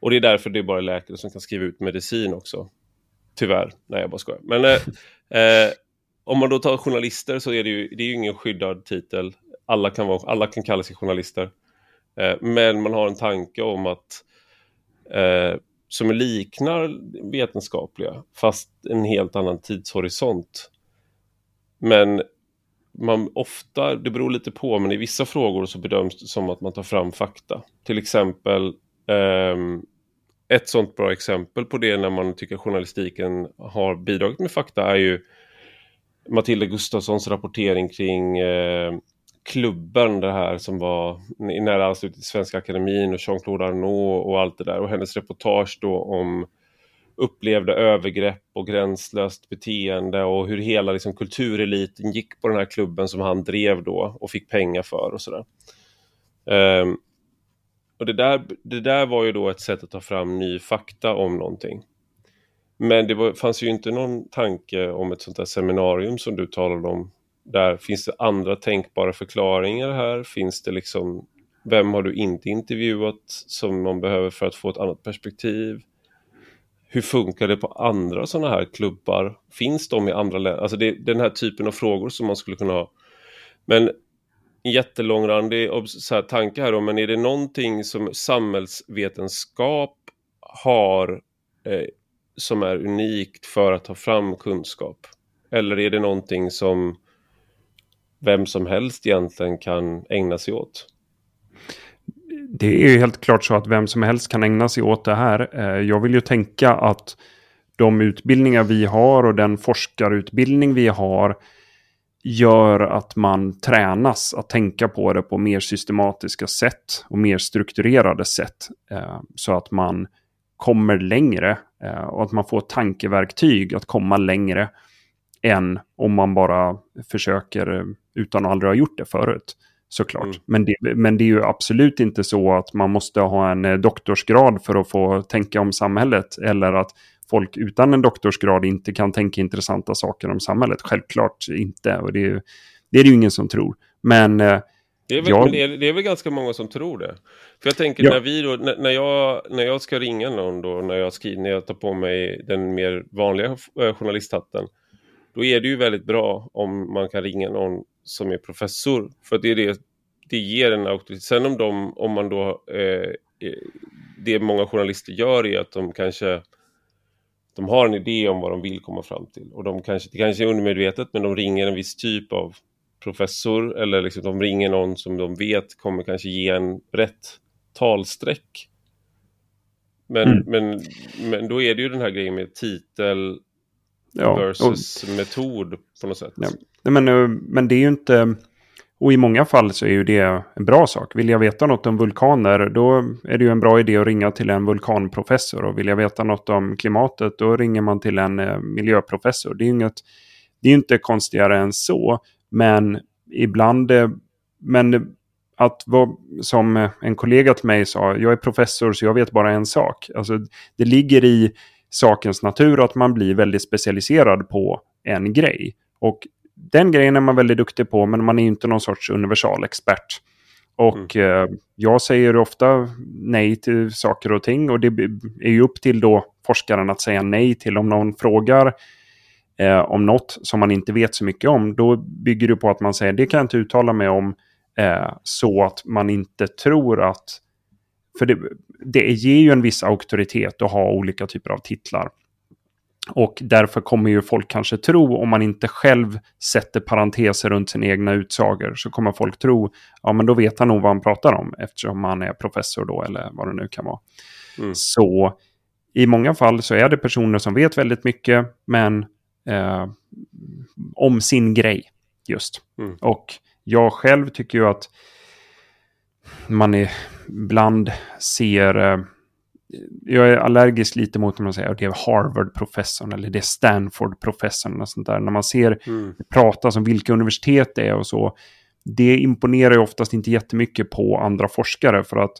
Och det är därför det är bara läkare som kan skriva ut medicin också. Tyvärr. Nej, jag bara skojar. Men eh, eh, om man då tar journalister så är det ju, det är ju ingen skyddad titel. Alla kan, vara, alla kan kalla sig journalister. Eh, men man har en tanke om att eh, som liknar vetenskapliga, fast en helt annan tidshorisont. Men man ofta, det beror lite på, men i vissa frågor så bedöms det som att man tar fram fakta. Till exempel, eh, ett sånt bra exempel på det när man tycker journalistiken har bidragit med fakta är ju Matilda Gustafssons rapportering kring eh, klubben det här som var i nära anslutning till Svenska Akademin och Jean-Claude Arnault och allt det där och hennes reportage då om upplevde övergrepp och gränslöst beteende och hur hela liksom, kultureliten gick på den här klubben som han drev då och fick pengar för och sådär. Um, och det där, det där var ju då ett sätt att ta fram ny fakta om någonting. Men det var, fanns ju inte någon tanke om ett sånt där seminarium som du talade om. Där finns det andra tänkbara förklaringar här? Finns det liksom, vem har du inte intervjuat som man behöver för att få ett annat perspektiv? Hur funkar det på andra sådana här klubbar? Finns de i andra länder? Alltså det, den här typen av frågor som man skulle kunna ha. Men en jättelångrandig så här, tanke här då, men är det någonting som samhällsvetenskap har eh, som är unikt för att ta fram kunskap? Eller är det någonting som vem som helst egentligen kan ägna sig åt? Det är ju helt klart så att vem som helst kan ägna sig åt det här. Eh, jag vill ju tänka att de utbildningar vi har och den forskarutbildning vi har gör att man tränas att tänka på det på mer systematiska sätt och mer strukturerade sätt. Eh, så att man kommer längre eh, och att man får tankeverktyg att komma längre än om man bara försöker utan att aldrig ha gjort det förut. Såklart. Mm. Men, det, men det är ju absolut inte så att man måste ha en doktorsgrad för att få tänka om samhället. Eller att folk utan en doktorsgrad inte kan tänka intressanta saker om samhället. Självklart inte. Och det är, det är det ju ingen som tror. Men eh, det är, väl, det, är, det är, väl ganska många som tror det. För jag tänker ja. när, vi då, när, när, jag, när jag ska ringa någon då, när jag, skriver, när jag tar på mig den mer vanliga eh, journalisthatten, då är det ju väldigt bra om man kan ringa någon som är professor. För det, är det, det ger en auktoritet. Sen om, de, om man då, eh, eh, det många journalister gör är att de kanske de har en idé om vad de vill komma fram till. Och de kanske, det kanske är undermedvetet, men de ringer en viss typ av professor eller liksom de ringer någon som de vet kommer kanske ge en rätt talsträck. Men, mm. men, men då är det ju den här grejen med titel ja, versus och, metod på något sätt. Ja. Men, eh, men det är ju inte... Och i många fall så är ju det en bra sak. Vill jag veta något om vulkaner, då är det ju en bra idé att ringa till en vulkanprofessor. Och vill jag veta något om klimatet, då ringer man till en eh, miljöprofessor. Det är ju inget, det är inte konstigare än så. Men ibland, eh, men att vara, som en kollega till mig sa, jag är professor så jag vet bara en sak. Alltså, det ligger i sakens natur att man blir väldigt specialiserad på en grej. Och den grejen är man väldigt duktig på, men man är inte någon sorts universalexpert. Och mm. eh, jag säger ofta nej till saker och ting och det är ju upp till då forskaren att säga nej till om någon frågar eh, om något som man inte vet så mycket om, då bygger det på att man säger det kan jag inte uttala mig om eh, så att man inte tror att... För det, det ger ju en viss auktoritet att ha olika typer av titlar. Och därför kommer ju folk kanske tro, om man inte själv sätter parenteser runt sina egna utsagor, så kommer folk tro, ja men då vet han nog vad han pratar om, eftersom han är professor då, eller vad det nu kan vara. Mm. Så i många fall så är det personer som vet väldigt mycket, men eh, om sin grej just. Mm. Och jag själv tycker ju att man ibland ser... Eh, jag är allergisk lite mot när man säger att det är Harvard-professorn eller det är Stanford-professorn och sånt där. När man ser mm. pratas om vilka universitet det är och så. Det imponerar ju oftast inte jättemycket på andra forskare för att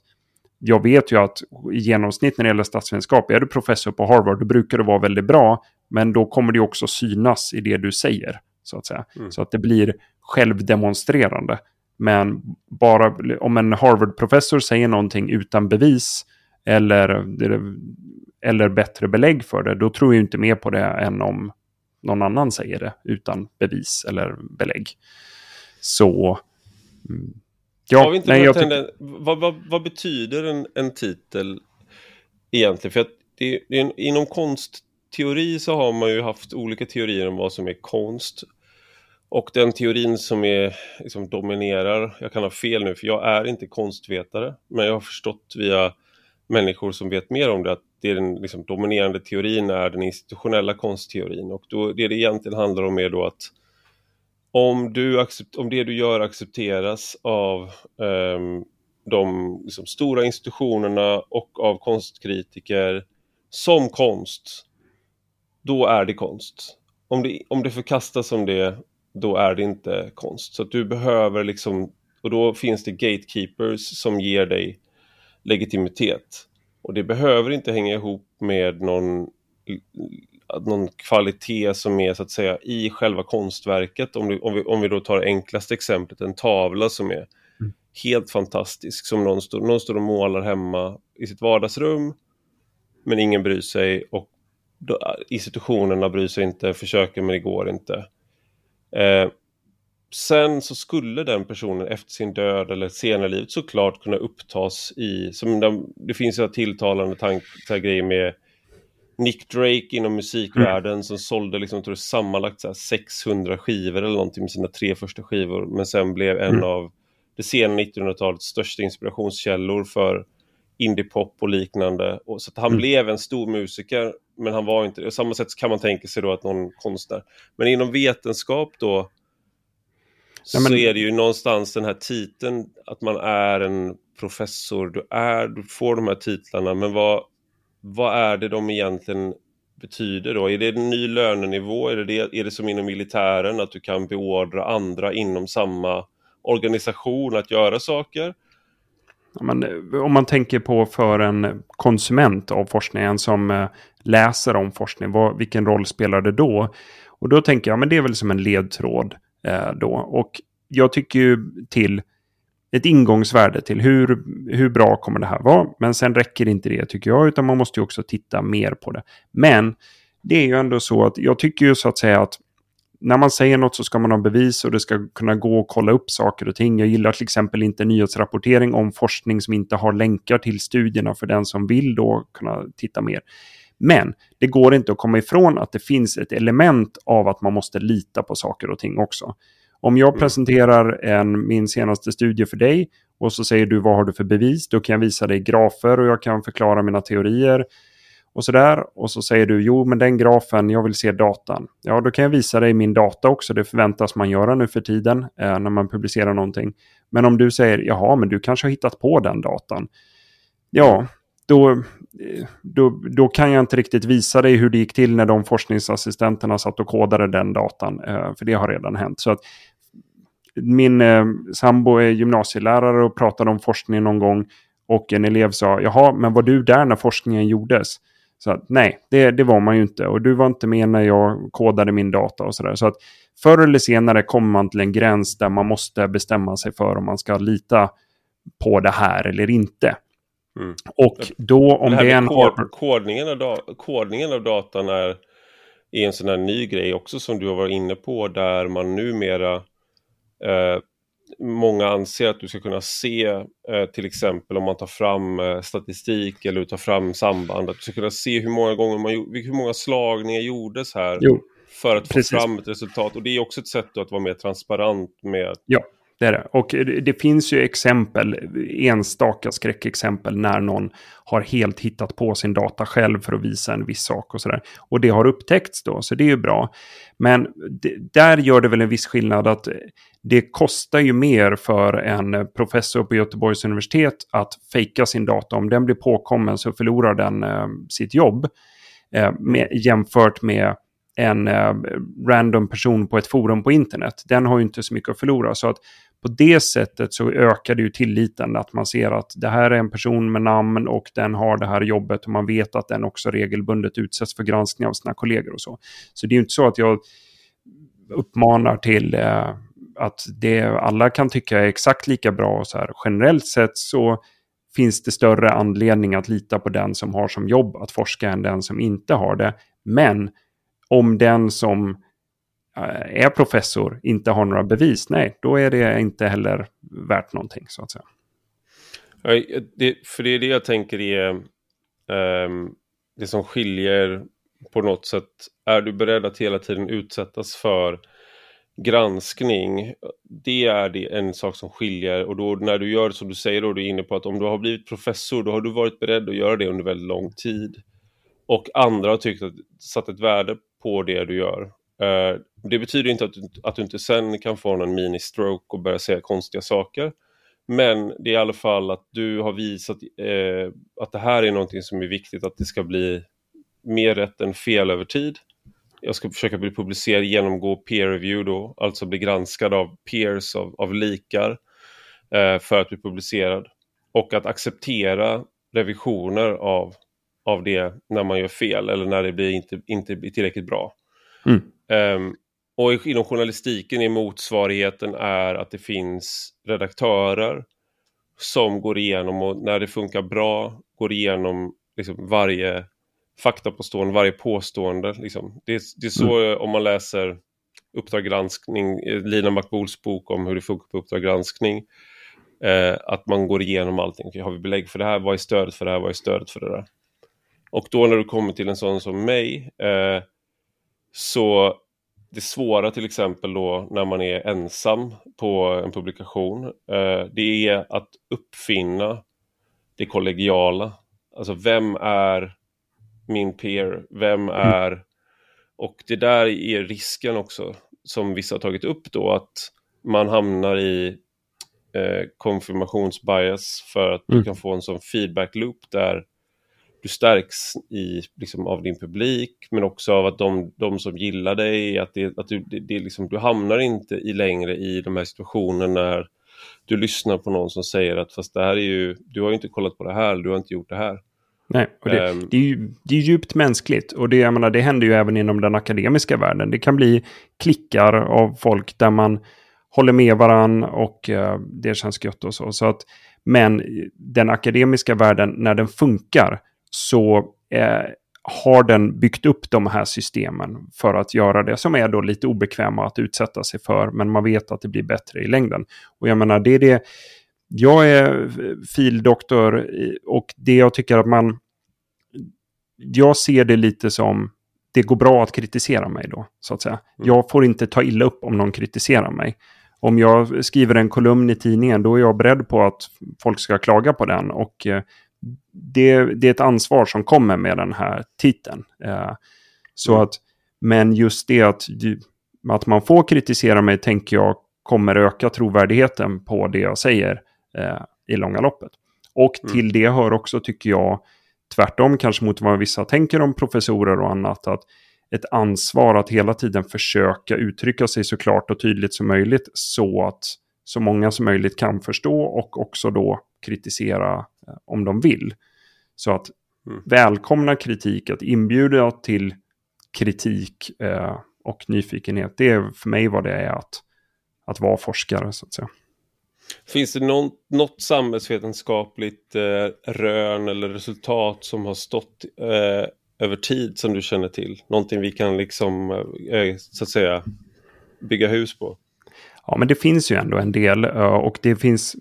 jag vet ju att i genomsnitt när det gäller statsvetenskap, är du professor på Harvard, då brukar det vara väldigt bra. Men då kommer det också synas i det du säger. Så att säga. Mm. Så att det blir självdemonstrerande. Men bara om en Harvard-professor säger någonting utan bevis eller, eller bättre belägg för det, då tror jag inte mer på det än om någon annan säger det utan bevis eller belägg. Så... Mm, ja, vi inte nej, jag tända, vad, vad, vad, betyder en, en titel egentligen? För att det, det, inom konstteori så har man ju haft olika teorier om vad som är konst. Och den teorin som är, liksom, dominerar, jag kan ha fel nu för jag är inte konstvetare, men jag har förstått via människor som vet mer om det att det är den liksom, dominerande teorin är den institutionella konstteorin och då, det det egentligen handlar om är då att om, du accept, om det du gör accepteras av um, de liksom, stora institutionerna och av konstkritiker som konst, då är det konst. Om det, om det förkastas som det, då är det inte konst. Så du behöver liksom, och då finns det gatekeepers som ger dig legitimitet. Och det behöver inte hänga ihop med någon, någon kvalitet som är så att säga i själva konstverket. Om, du, om, vi, om vi då tar enklaste exemplet, en tavla som är mm. helt fantastisk, som någon står, någon står och målar hemma i sitt vardagsrum, men ingen bryr sig och då, institutionerna bryr sig inte, försöker men det går inte. Eh, Sen så skulle den personen efter sin död eller senare livet såklart kunna upptas i, som de, det finns ju tilltalande tankar grejer med Nick Drake inom musikvärlden mm. som sålde liksom, tror jag, sammanlagt så 600 skivor eller någonting med sina tre första skivor men sen blev en mm. av det sena 1900-talets största inspirationskällor för indiepop och liknande. Och, så att han mm. blev en stor musiker men han var inte det. På samma sätt kan man tänka sig då att någon konstnär. Men inom vetenskap då Nej, men... så är det ju någonstans den här titeln att man är en professor. Du, är, du får de här titlarna, men vad, vad är det de egentligen betyder då? Är det en ny lönenivå? Är det, det, är det som inom militären att du kan beordra andra inom samma organisation att göra saker? Men, om man tänker på för en konsument av forskningen som eh, läser om forskning, vad, vilken roll spelar det då? Och då tänker jag, men det är väl som en ledtråd Eh, då. Och jag tycker ju till ett ingångsvärde till hur, hur bra kommer det här vara. Men sen räcker inte det tycker jag, utan man måste ju också titta mer på det. Men det är ju ändå så att jag tycker ju så att säga att när man säger något så ska man ha bevis och det ska kunna gå att kolla upp saker och ting. Jag gillar till exempel inte nyhetsrapportering om forskning som inte har länkar till studierna för den som vill då kunna titta mer. Men det går inte att komma ifrån att det finns ett element av att man måste lita på saker och ting också. Om jag mm. presenterar en, min senaste studie för dig och så säger du vad har du för bevis? Då kan jag visa dig grafer och jag kan förklara mina teorier och sådär. Och så säger du jo men den grafen, jag vill se datan. Ja då kan jag visa dig min data också, det förväntas man göra nu för tiden eh, när man publicerar någonting. Men om du säger jaha men du kanske har hittat på den datan. Ja, då, då, då kan jag inte riktigt visa dig hur det gick till när de forskningsassistenterna satt och kodade den datan. Eh, för det har redan hänt. Så att min eh, sambo är gymnasielärare och pratade om forskning någon gång. Och en elev sa, jaha, men var du där när forskningen gjordes? Så att, nej, det, det var man ju inte. Och du var inte med när jag kodade min data och sådär. Så att förr eller senare kommer man till en gräns där man måste bestämma sig för om man ska lita på det här eller inte. Mm. Och då om det, det är en... Kod, kodningen, av kodningen av datan är, är en sån här ny grej också som du har varit inne på där man numera eh, Många anser att du ska kunna se eh, till exempel om man tar fram eh, statistik eller tar fram samband att du ska kunna se hur många gånger man hur många slagningar gjordes här jo, för att få precis. fram ett resultat och det är också ett sätt att vara mer transparent med ja det är det. Och det finns ju exempel, enstaka skräckexempel när någon har helt hittat på sin data själv för att visa en viss sak och sådär. Och det har upptäckts då, så det är ju bra. Men det, där gör det väl en viss skillnad att det kostar ju mer för en professor på Göteborgs universitet att fejka sin data. Om den blir påkommen så förlorar den eh, sitt jobb. Eh, med, jämfört med en eh, random person på ett forum på internet. Den har ju inte så mycket att förlora. Så att på det sättet så ökar det ju tilliten att man ser att det här är en person med namn och den har det här jobbet och man vet att den också regelbundet utsätts för granskning av sina kollegor och så. Så det är ju inte så att jag uppmanar till eh, att det alla kan tycka är exakt lika bra. och Så här. Generellt sett så finns det större anledning att lita på den som har som jobb att forska än den som inte har det. Men om den som Eh, är professor inte har några bevis, nej, då är det inte heller värt någonting så att säga. Det, för det är det jag tänker är um, det som skiljer på något sätt. Är du beredd att hela tiden utsättas för granskning, det är det en sak som skiljer och då när du gör som du säger då, du är inne på att om du har blivit professor då har du varit beredd att göra det under väldigt lång tid. Och andra har tyckt att, satt ett värde på det du gör. Uh, det betyder inte att du, att du inte sen kan få en mini-stroke och börja säga konstiga saker. Men det är i alla fall att du har visat uh, att det här är någonting som är viktigt, att det ska bli mer rätt än fel över tid jag ska försöka bli publicerad, genomgå peer review då, alltså bli granskad av peers, av, av likar eh, för att bli publicerad. Och att acceptera revisioner av, av det när man gör fel eller när det blir inte, inte blir tillräckligt bra. Mm. Um, och inom journalistiken är motsvarigheten är att det finns redaktörer som går igenom och när det funkar bra går igenom liksom varje faktapåstående, varje påstående. Liksom. Det, det, är så mm. om man läser Uppdrag granskning, eh, Lina Makbuls bok om hur det funkar på Uppdrag granskning. Eh, att man går igenom allting. Har vi belägg för det här? Vad är stödet för det här? Vad är stödet för det där? Och då när du kommer till en sån som mig eh, så det svåra till exempel då när man är ensam på en publikation eh, det är att uppfinna det kollegiala. Alltså vem är min peer, vem mm. är... Och det där är risken också, som vissa har tagit upp då, att man hamnar i eh, konfirmationsbias för att mm. du kan få en sån feedback loop där du stärks i, liksom, av din publik men också av att de, de som gillar dig, att, det, att du, det, det liksom, du hamnar inte i längre i de här situationerna när du lyssnar på någon som säger att fast det här är ju, du har ju inte kollat på det här, du har inte gjort det här. Nej, och det, um, det, är ju, det är djupt mänskligt och det, jag menar, det händer ju även inom den akademiska världen. Det kan bli klickar av folk där man håller med varann och uh, det känns gött och så. så att, men den akademiska världen, när den funkar, så uh, har den byggt upp de här systemen för att göra det som är då lite obekväma att utsätta sig för, men man vet att det blir bättre i längden. Och jag menar, det är det jag är fildoktor och det jag tycker att man... Jag ser det lite som det går bra att kritisera mig då, så att säga. Mm. Jag får inte ta illa upp om någon kritiserar mig. Om jag skriver en kolumn i tidningen, då är jag beredd på att folk ska klaga på den. Och eh, det, det är ett ansvar som kommer med den här titeln. Eh, så mm. att, men just det att, att man får kritisera mig tänker jag kommer öka trovärdigheten på det jag säger eh, i långa loppet. Och mm. till det hör också, tycker jag, tvärtom kanske mot vad vissa tänker om professorer och annat, att ett ansvar att hela tiden försöka uttrycka sig så klart och tydligt som möjligt så att så många som möjligt kan förstå och också då kritisera om de vill. Så att mm. välkomna kritik, att inbjuda till kritik eh, och nyfikenhet, det är för mig vad det är att, att vara forskare så att säga. Finns det någon, något samhällsvetenskapligt eh, rön eller resultat som har stått eh, över tid som du känner till? Någonting vi kan liksom, eh, så att säga, bygga hus på? Ja, men det finns ju ändå en del eh, och det finns,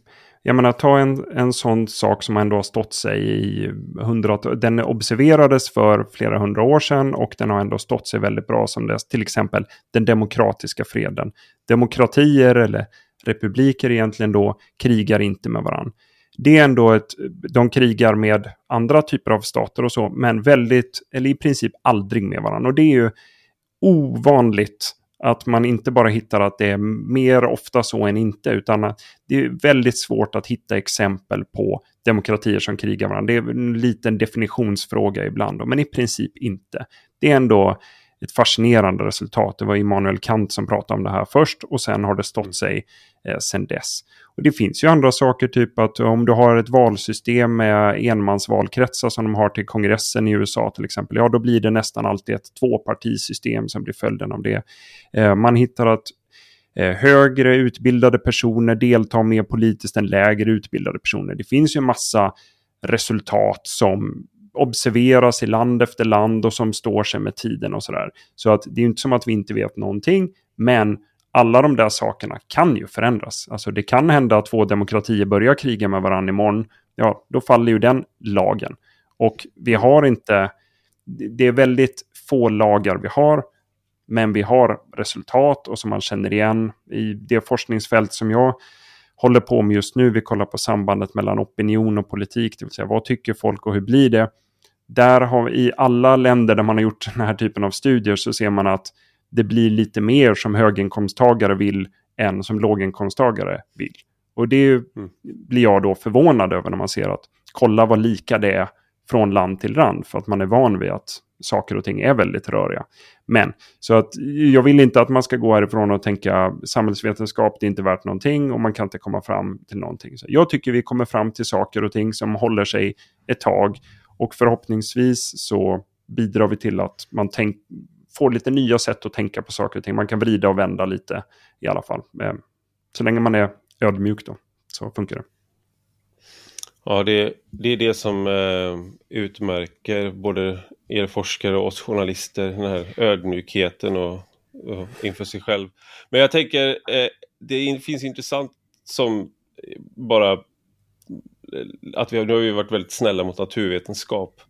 jag menar ta en, en sån sak som ändå har stått sig i hundratals... den observerades för flera hundra år sedan och den har ändå stått sig väldigt bra som dess, till exempel den demokratiska freden. Demokratier eller republiker egentligen då krigar inte med varandra. Det är ändå ett, de krigar med andra typer av stater och så, men väldigt, eller i princip aldrig med varandra. Och det är ju ovanligt att man inte bara hittar att det är mer ofta så än inte, utan att det är väldigt svårt att hitta exempel på demokratier som krigar varandra. Det är en liten definitionsfråga ibland, men i princip inte. Det är ändå ett fascinerande resultat. Det var Immanuel Kant som pratade om det här först och sen har det stått sig eh, sen dess. Och det finns ju andra saker, typ att om du har ett valsystem med enmansvalkretsar som de har till kongressen i USA till exempel, ja då blir det nästan alltid ett tvåpartisystem som blir följden av det. Eh, man hittar att eh, högre utbildade personer deltar mer politiskt än lägre utbildade personer. Det finns ju en massa resultat som observeras i land efter land och som står sig med tiden och sådär. Så att det är inte som att vi inte vet någonting, men alla de där sakerna kan ju förändras. Alltså det kan hända att två demokratier börjar kriga med varandra imorgon. Ja, då faller ju den lagen. Och vi har inte, det är väldigt få lagar vi har, men vi har resultat och som man känner igen i det forskningsfält som jag håller på med just nu. Vi kollar på sambandet mellan opinion och politik, det vill säga vad tycker folk och hur blir det? Där har vi i alla länder där man har gjort den här typen av studier så ser man att det blir lite mer som höginkomsttagare vill än som låginkomsttagare vill. Och det mm. blir jag då förvånad över när man ser att kolla vad lika det är från land till land för att man är van vid att saker och ting är väldigt röriga. Men så att jag vill inte att man ska gå härifrån och tänka samhällsvetenskap, det är inte värt någonting och man kan inte komma fram till någonting. Så jag tycker vi kommer fram till saker och ting som håller sig ett tag och förhoppningsvis så bidrar vi till att man tänk, får lite nya sätt att tänka på saker och ting. Man kan vrida och vända lite i alla fall. Eh, så länge man är ödmjuk då, så funkar det. Ja, det, det är det som eh, utmärker både er forskare och oss journalister, den här ödmjukheten och, och inför sig själv. Men jag tänker, eh, det finns intressant som bara eh, att vi har, nu har vi varit väldigt snälla mot naturvetenskap.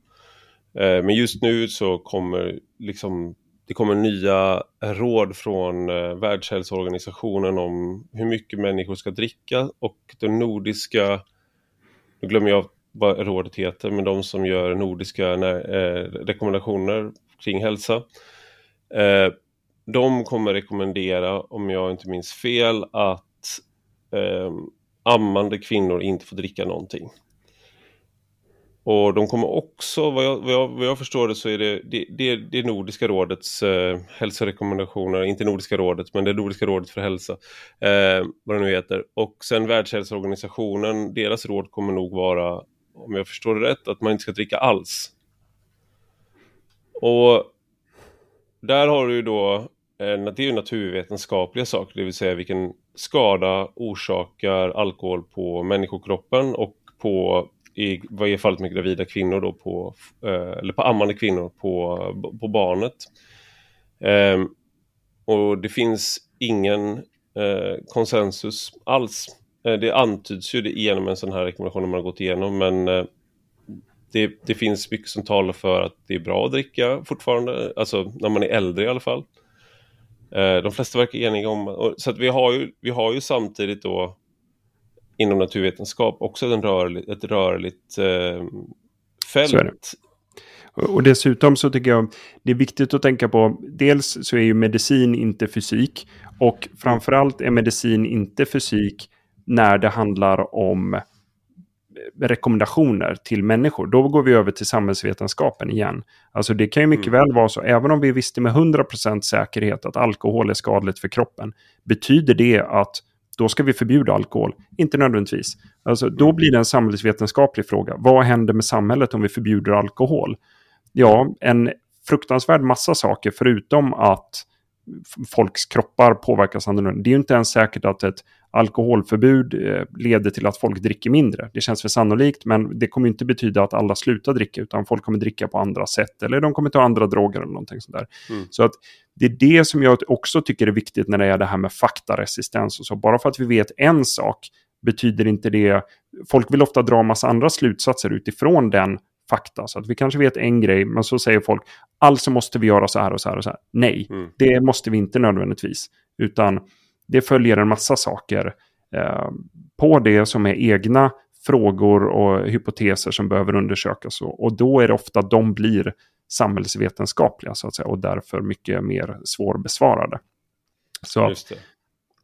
Eh, men just nu så kommer liksom det kommer nya råd från eh, Världshälsoorganisationen om hur mycket människor ska dricka och den nordiska, nu glömmer jag vad rådet heter, men de som gör nordiska eh, rekommendationer kring hälsa. Eh, de kommer rekommendera, om jag inte minns fel, att eh, ammande kvinnor inte får dricka någonting. Och de kommer också, vad jag, vad jag, vad jag förstår det så är det, det, det, det Nordiska rådets eh, hälsorekommendationer, inte Nordiska rådet men det Nordiska rådet för hälsa, eh, vad det nu heter. Och sen Världshälsoorganisationen, deras råd kommer nog vara, om jag förstår det rätt, att man inte ska dricka alls. Och där har du ju då, eh, det är ju naturvetenskapliga saker, det vill säga vilken skada orsakar alkohol på människokroppen och på i vad är fallet med gravida kvinnor då på, eh, eller på ammande kvinnor på, på barnet. Ehm, och det finns ingen eh, konsensus alls. Eh, det antyds ju det genom en sån här rekommendation man har gått igenom men eh, det, det, finns mycket som talar för att det är bra att dricka fortfarande, alltså när man är äldre i alla fall. Eh, de flesta verkar eniga om, så att vi har ju, vi har ju samtidigt då inom naturvetenskap också en rörlig, ett rörligt eh, fält. Och dessutom så tycker jag det är viktigt att tänka på, dels så är ju medicin inte fysik och framförallt är medicin inte fysik när det handlar om rekommendationer till människor. Då går vi över till samhällsvetenskapen igen. Alltså det kan ju mycket mm. väl vara så, även om vi visste med 100% säkerhet att alkohol är skadligt för kroppen, betyder det att då ska vi förbjuda alkohol. Inte nödvändigtvis. Alltså, då blir det en samhällsvetenskaplig fråga. Vad händer med samhället om vi förbjuder alkohol? Ja, en fruktansvärd massa saker förutom att folks kroppar påverkas annorlunda. Det är ju inte ens säkert att ett alkoholförbud eh, leder till att folk dricker mindre. Det känns för sannolikt, men det kommer inte betyda att alla slutar dricka, utan folk kommer dricka på andra sätt, eller de kommer ta andra droger eller någonting sånt där. Mm. Så att det är det som jag också tycker är viktigt när det är det här med faktaresistens och så. Bara för att vi vet en sak betyder inte det... Folk vill ofta dra en massa andra slutsatser utifrån den fakta. Så att vi kanske vet en grej, men så säger folk alltså måste vi göra så här och så här och så här. Nej, mm. det måste vi inte nödvändigtvis. Utan det följer en massa saker eh, på det som är egna frågor och hypoteser som behöver undersökas. Och, och då är det ofta de blir samhällsvetenskapliga så att säga och därför mycket mer svårbesvarade. Så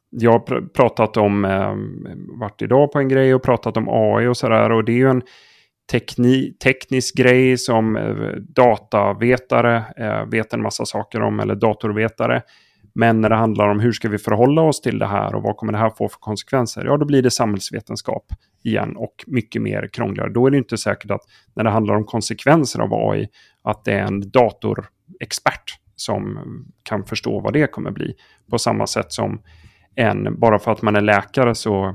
jag har pr pratat om, eh, varit idag på en grej och pratat om AI och sådär och det är ju en tekni teknisk grej som eh, datavetare eh, vet en massa saker om eller datorvetare. Men när det handlar om hur ska vi förhålla oss till det här och vad kommer det här få för konsekvenser? Ja, då blir det samhällsvetenskap igen och mycket mer krångligare. Då är det inte säkert att när det handlar om konsekvenser av AI att det är en datorexpert som kan förstå vad det kommer bli. På samma sätt som en, bara för att man är läkare så eh,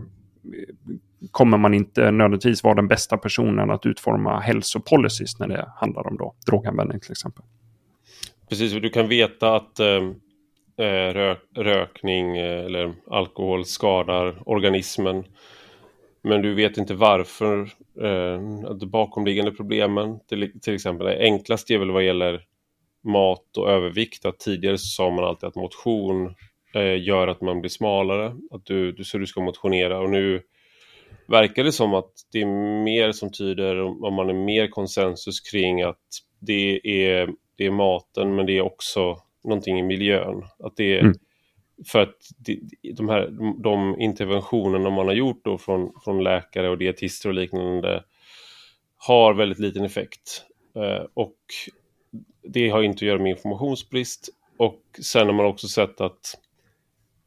kommer man inte nödvändigtvis vara den bästa personen att utforma hälsopolicys när det handlar om då, droganvändning till exempel. Precis, och du kan veta att eh, eh rök, rökning eh, eller alkohol skadar organismen. Men du vet inte varför eh, de bakomliggande problemen. Till, till exempel det enklaste är väl vad gäller mat och övervikt. Att tidigare så sa man alltid att motion eh, gör att man blir smalare. Att du, du, så du ska motionera och nu verkar det som att det är mer som tyder, om man är mer konsensus kring att det är, det är maten men det är också någonting i miljön. Att det är, mm. För att de, här de interventionerna man har gjort då från, från läkare och dietister och liknande har väldigt liten effekt. Eh, och det har inte att göra med informationsbrist och sen har man också sett att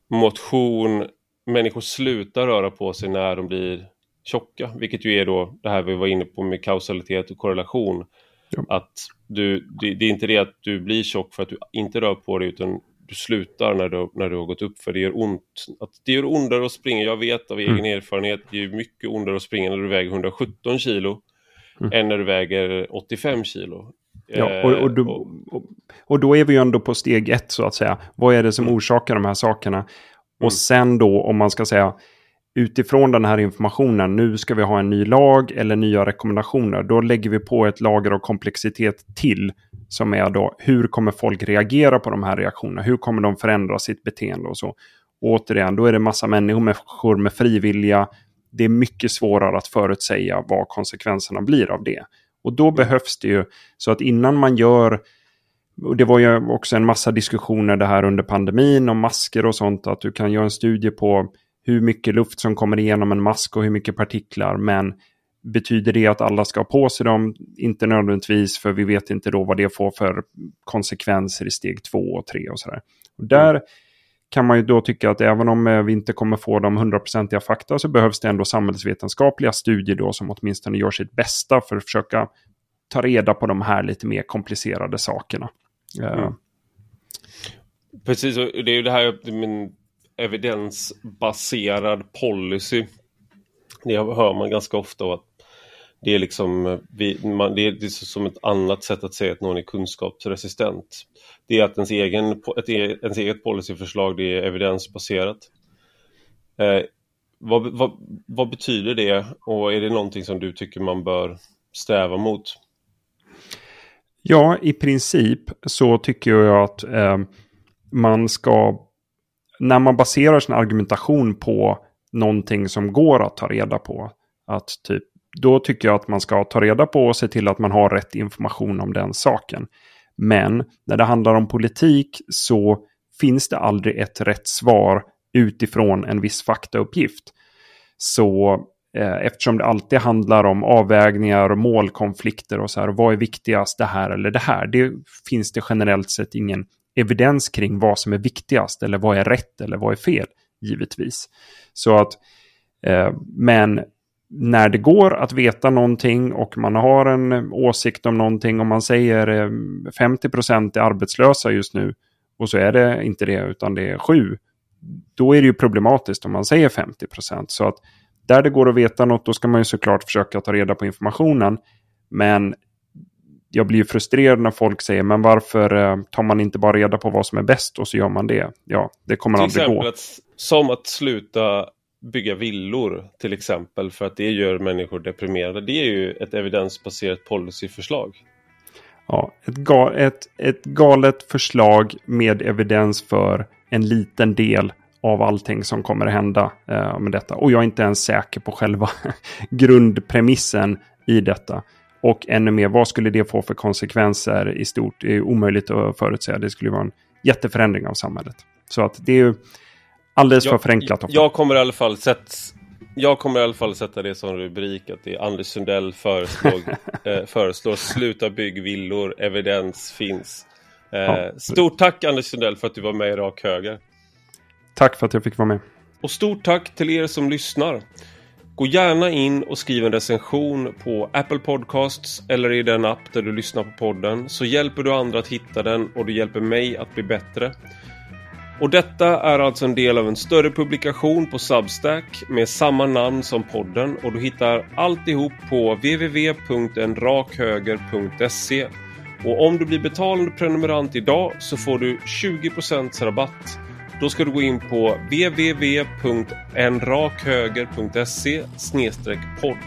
motion människor slutar röra på sig när de blir tjocka, vilket ju är då det här vi var inne på med kausalitet och korrelation. Ja. Att du, det, det, är inte det att du blir tjock för att du inte rör på dig utan du slutar när du, när du har gått upp för det gör ont. Att det gör ondare att springa, jag vet av egen mm. erfarenhet, det är mycket ondare att springa när du väger 117 kilo mm. än när du väger 85 kilo. Ja, och, och, då, och, och, då är vi ju ändå på steg ett så att säga. Vad är det som mm. orsakar de här sakerna? Och mm. sen då om man ska säga utifrån den här informationen, nu ska vi ha en ny lag eller nya rekommendationer, då lägger vi på ett lager av komplexitet till som är då hur kommer folk reagera på de här reaktionerna? Hur kommer de förändra sitt beteende och så? Och återigen, då är det massa människor med frivilliga. Det är mycket svårare att förutsäga vad konsekvenserna blir av det. Och då behövs det ju så att innan man gör och det var ju också en massa diskussioner det här under pandemin om masker och sånt. Att du kan göra en studie på hur mycket luft som kommer igenom en mask och hur mycket partiklar. Men betyder det att alla ska ha på sig dem? Inte nödvändigtvis, för vi vet inte då vad det får för konsekvenser i steg två och tre och sådär. Och där mm. kan man ju då tycka att även om eh, vi inte kommer få de hundraprocentiga fakta så behövs det ändå samhällsvetenskapliga studier då som åtminstone gör sitt bästa för att försöka ta reda på de här lite mer komplicerade sakerna. Mm. Precis, och det är ju det här, min evidensbaserad policy. Det hör man ganska ofta att det är liksom, vi, man, det är som ett annat sätt att säga att någon är kunskapsresistent. Det är att ens, egen, ett, e, ens eget policyförslag det är evidensbaserat. Eh, vad, vad, vad, betyder det och är det någonting som du tycker man bör sträva mot? Ja, i princip så tycker jag att eh, man ska när man baserar sin argumentation på någonting som går att ta reda på, att typ, då tycker jag att man ska ta reda på och se till att man har rätt information om den saken. Men när det handlar om politik så finns det aldrig ett rätt svar utifrån en viss faktauppgift. Så Eh, eftersom det alltid handlar om avvägningar och målkonflikter och så här, vad är viktigast, det här eller det här? Det finns det generellt sett ingen evidens kring vad som är viktigast eller vad är rätt eller vad är fel, givetvis. Så att, eh, men när det går att veta någonting och man har en åsikt om någonting, om man säger eh, 50% är arbetslösa just nu och så är det inte det utan det är 7, då är det ju problematiskt om man säger 50%. Så att där det går att veta något, då ska man ju såklart försöka ta reda på informationen. Men jag blir frustrerad när folk säger men varför eh, tar man inte bara reda på vad som är bäst och så gör man det. Ja, det kommer till aldrig gå. Att, som att sluta bygga villor till exempel för att det gör människor deprimerade. Det är ju ett evidensbaserat policyförslag. Ja, ett, ga ett, ett galet förslag med evidens för en liten del av allting som kommer att hända eh, med detta. Och jag är inte ens säker på själva grundpremissen i detta. Och ännu mer, vad skulle det få för konsekvenser i stort? Det är omöjligt att förutsäga. Det skulle vara en jätteförändring av samhället. Så att det är ju alldeles jag, för förenklat. Ofta. Jag kommer i alla fall sett jag kommer i alla fall sätta det som rubrik att det är Anders Sundell föreslår, eh, föreslår sluta bygg villor, evidens finns. Eh, ja. Stort tack Anders Sundell för att du var med i Rak Höger. Tack för att jag fick vara med. Och stort tack till er som lyssnar. Gå gärna in och skriv en recension på Apple Podcasts eller i den app där du lyssnar på podden så hjälper du andra att hitta den och du hjälper mig att bli bättre. Och detta är alltså en del av en större publikation på Substack med samma namn som podden och du hittar alltihop på www.enrakhöger.se. Och om du blir betalande prenumerant idag så får du 20% rabatt. Då ska du gå in på www.enrakhöger.se podd.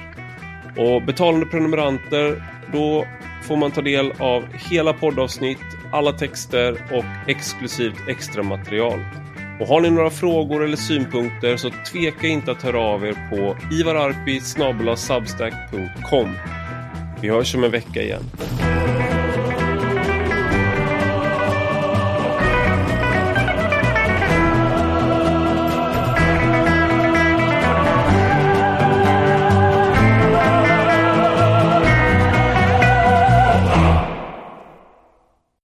Och betalande prenumeranter, då får man ta del av hela poddavsnitt, alla texter och exklusivt extra material. Och har ni några frågor eller synpunkter så tveka inte att höra av er på ivararpi.substack.com Vi hörs om en vecka igen.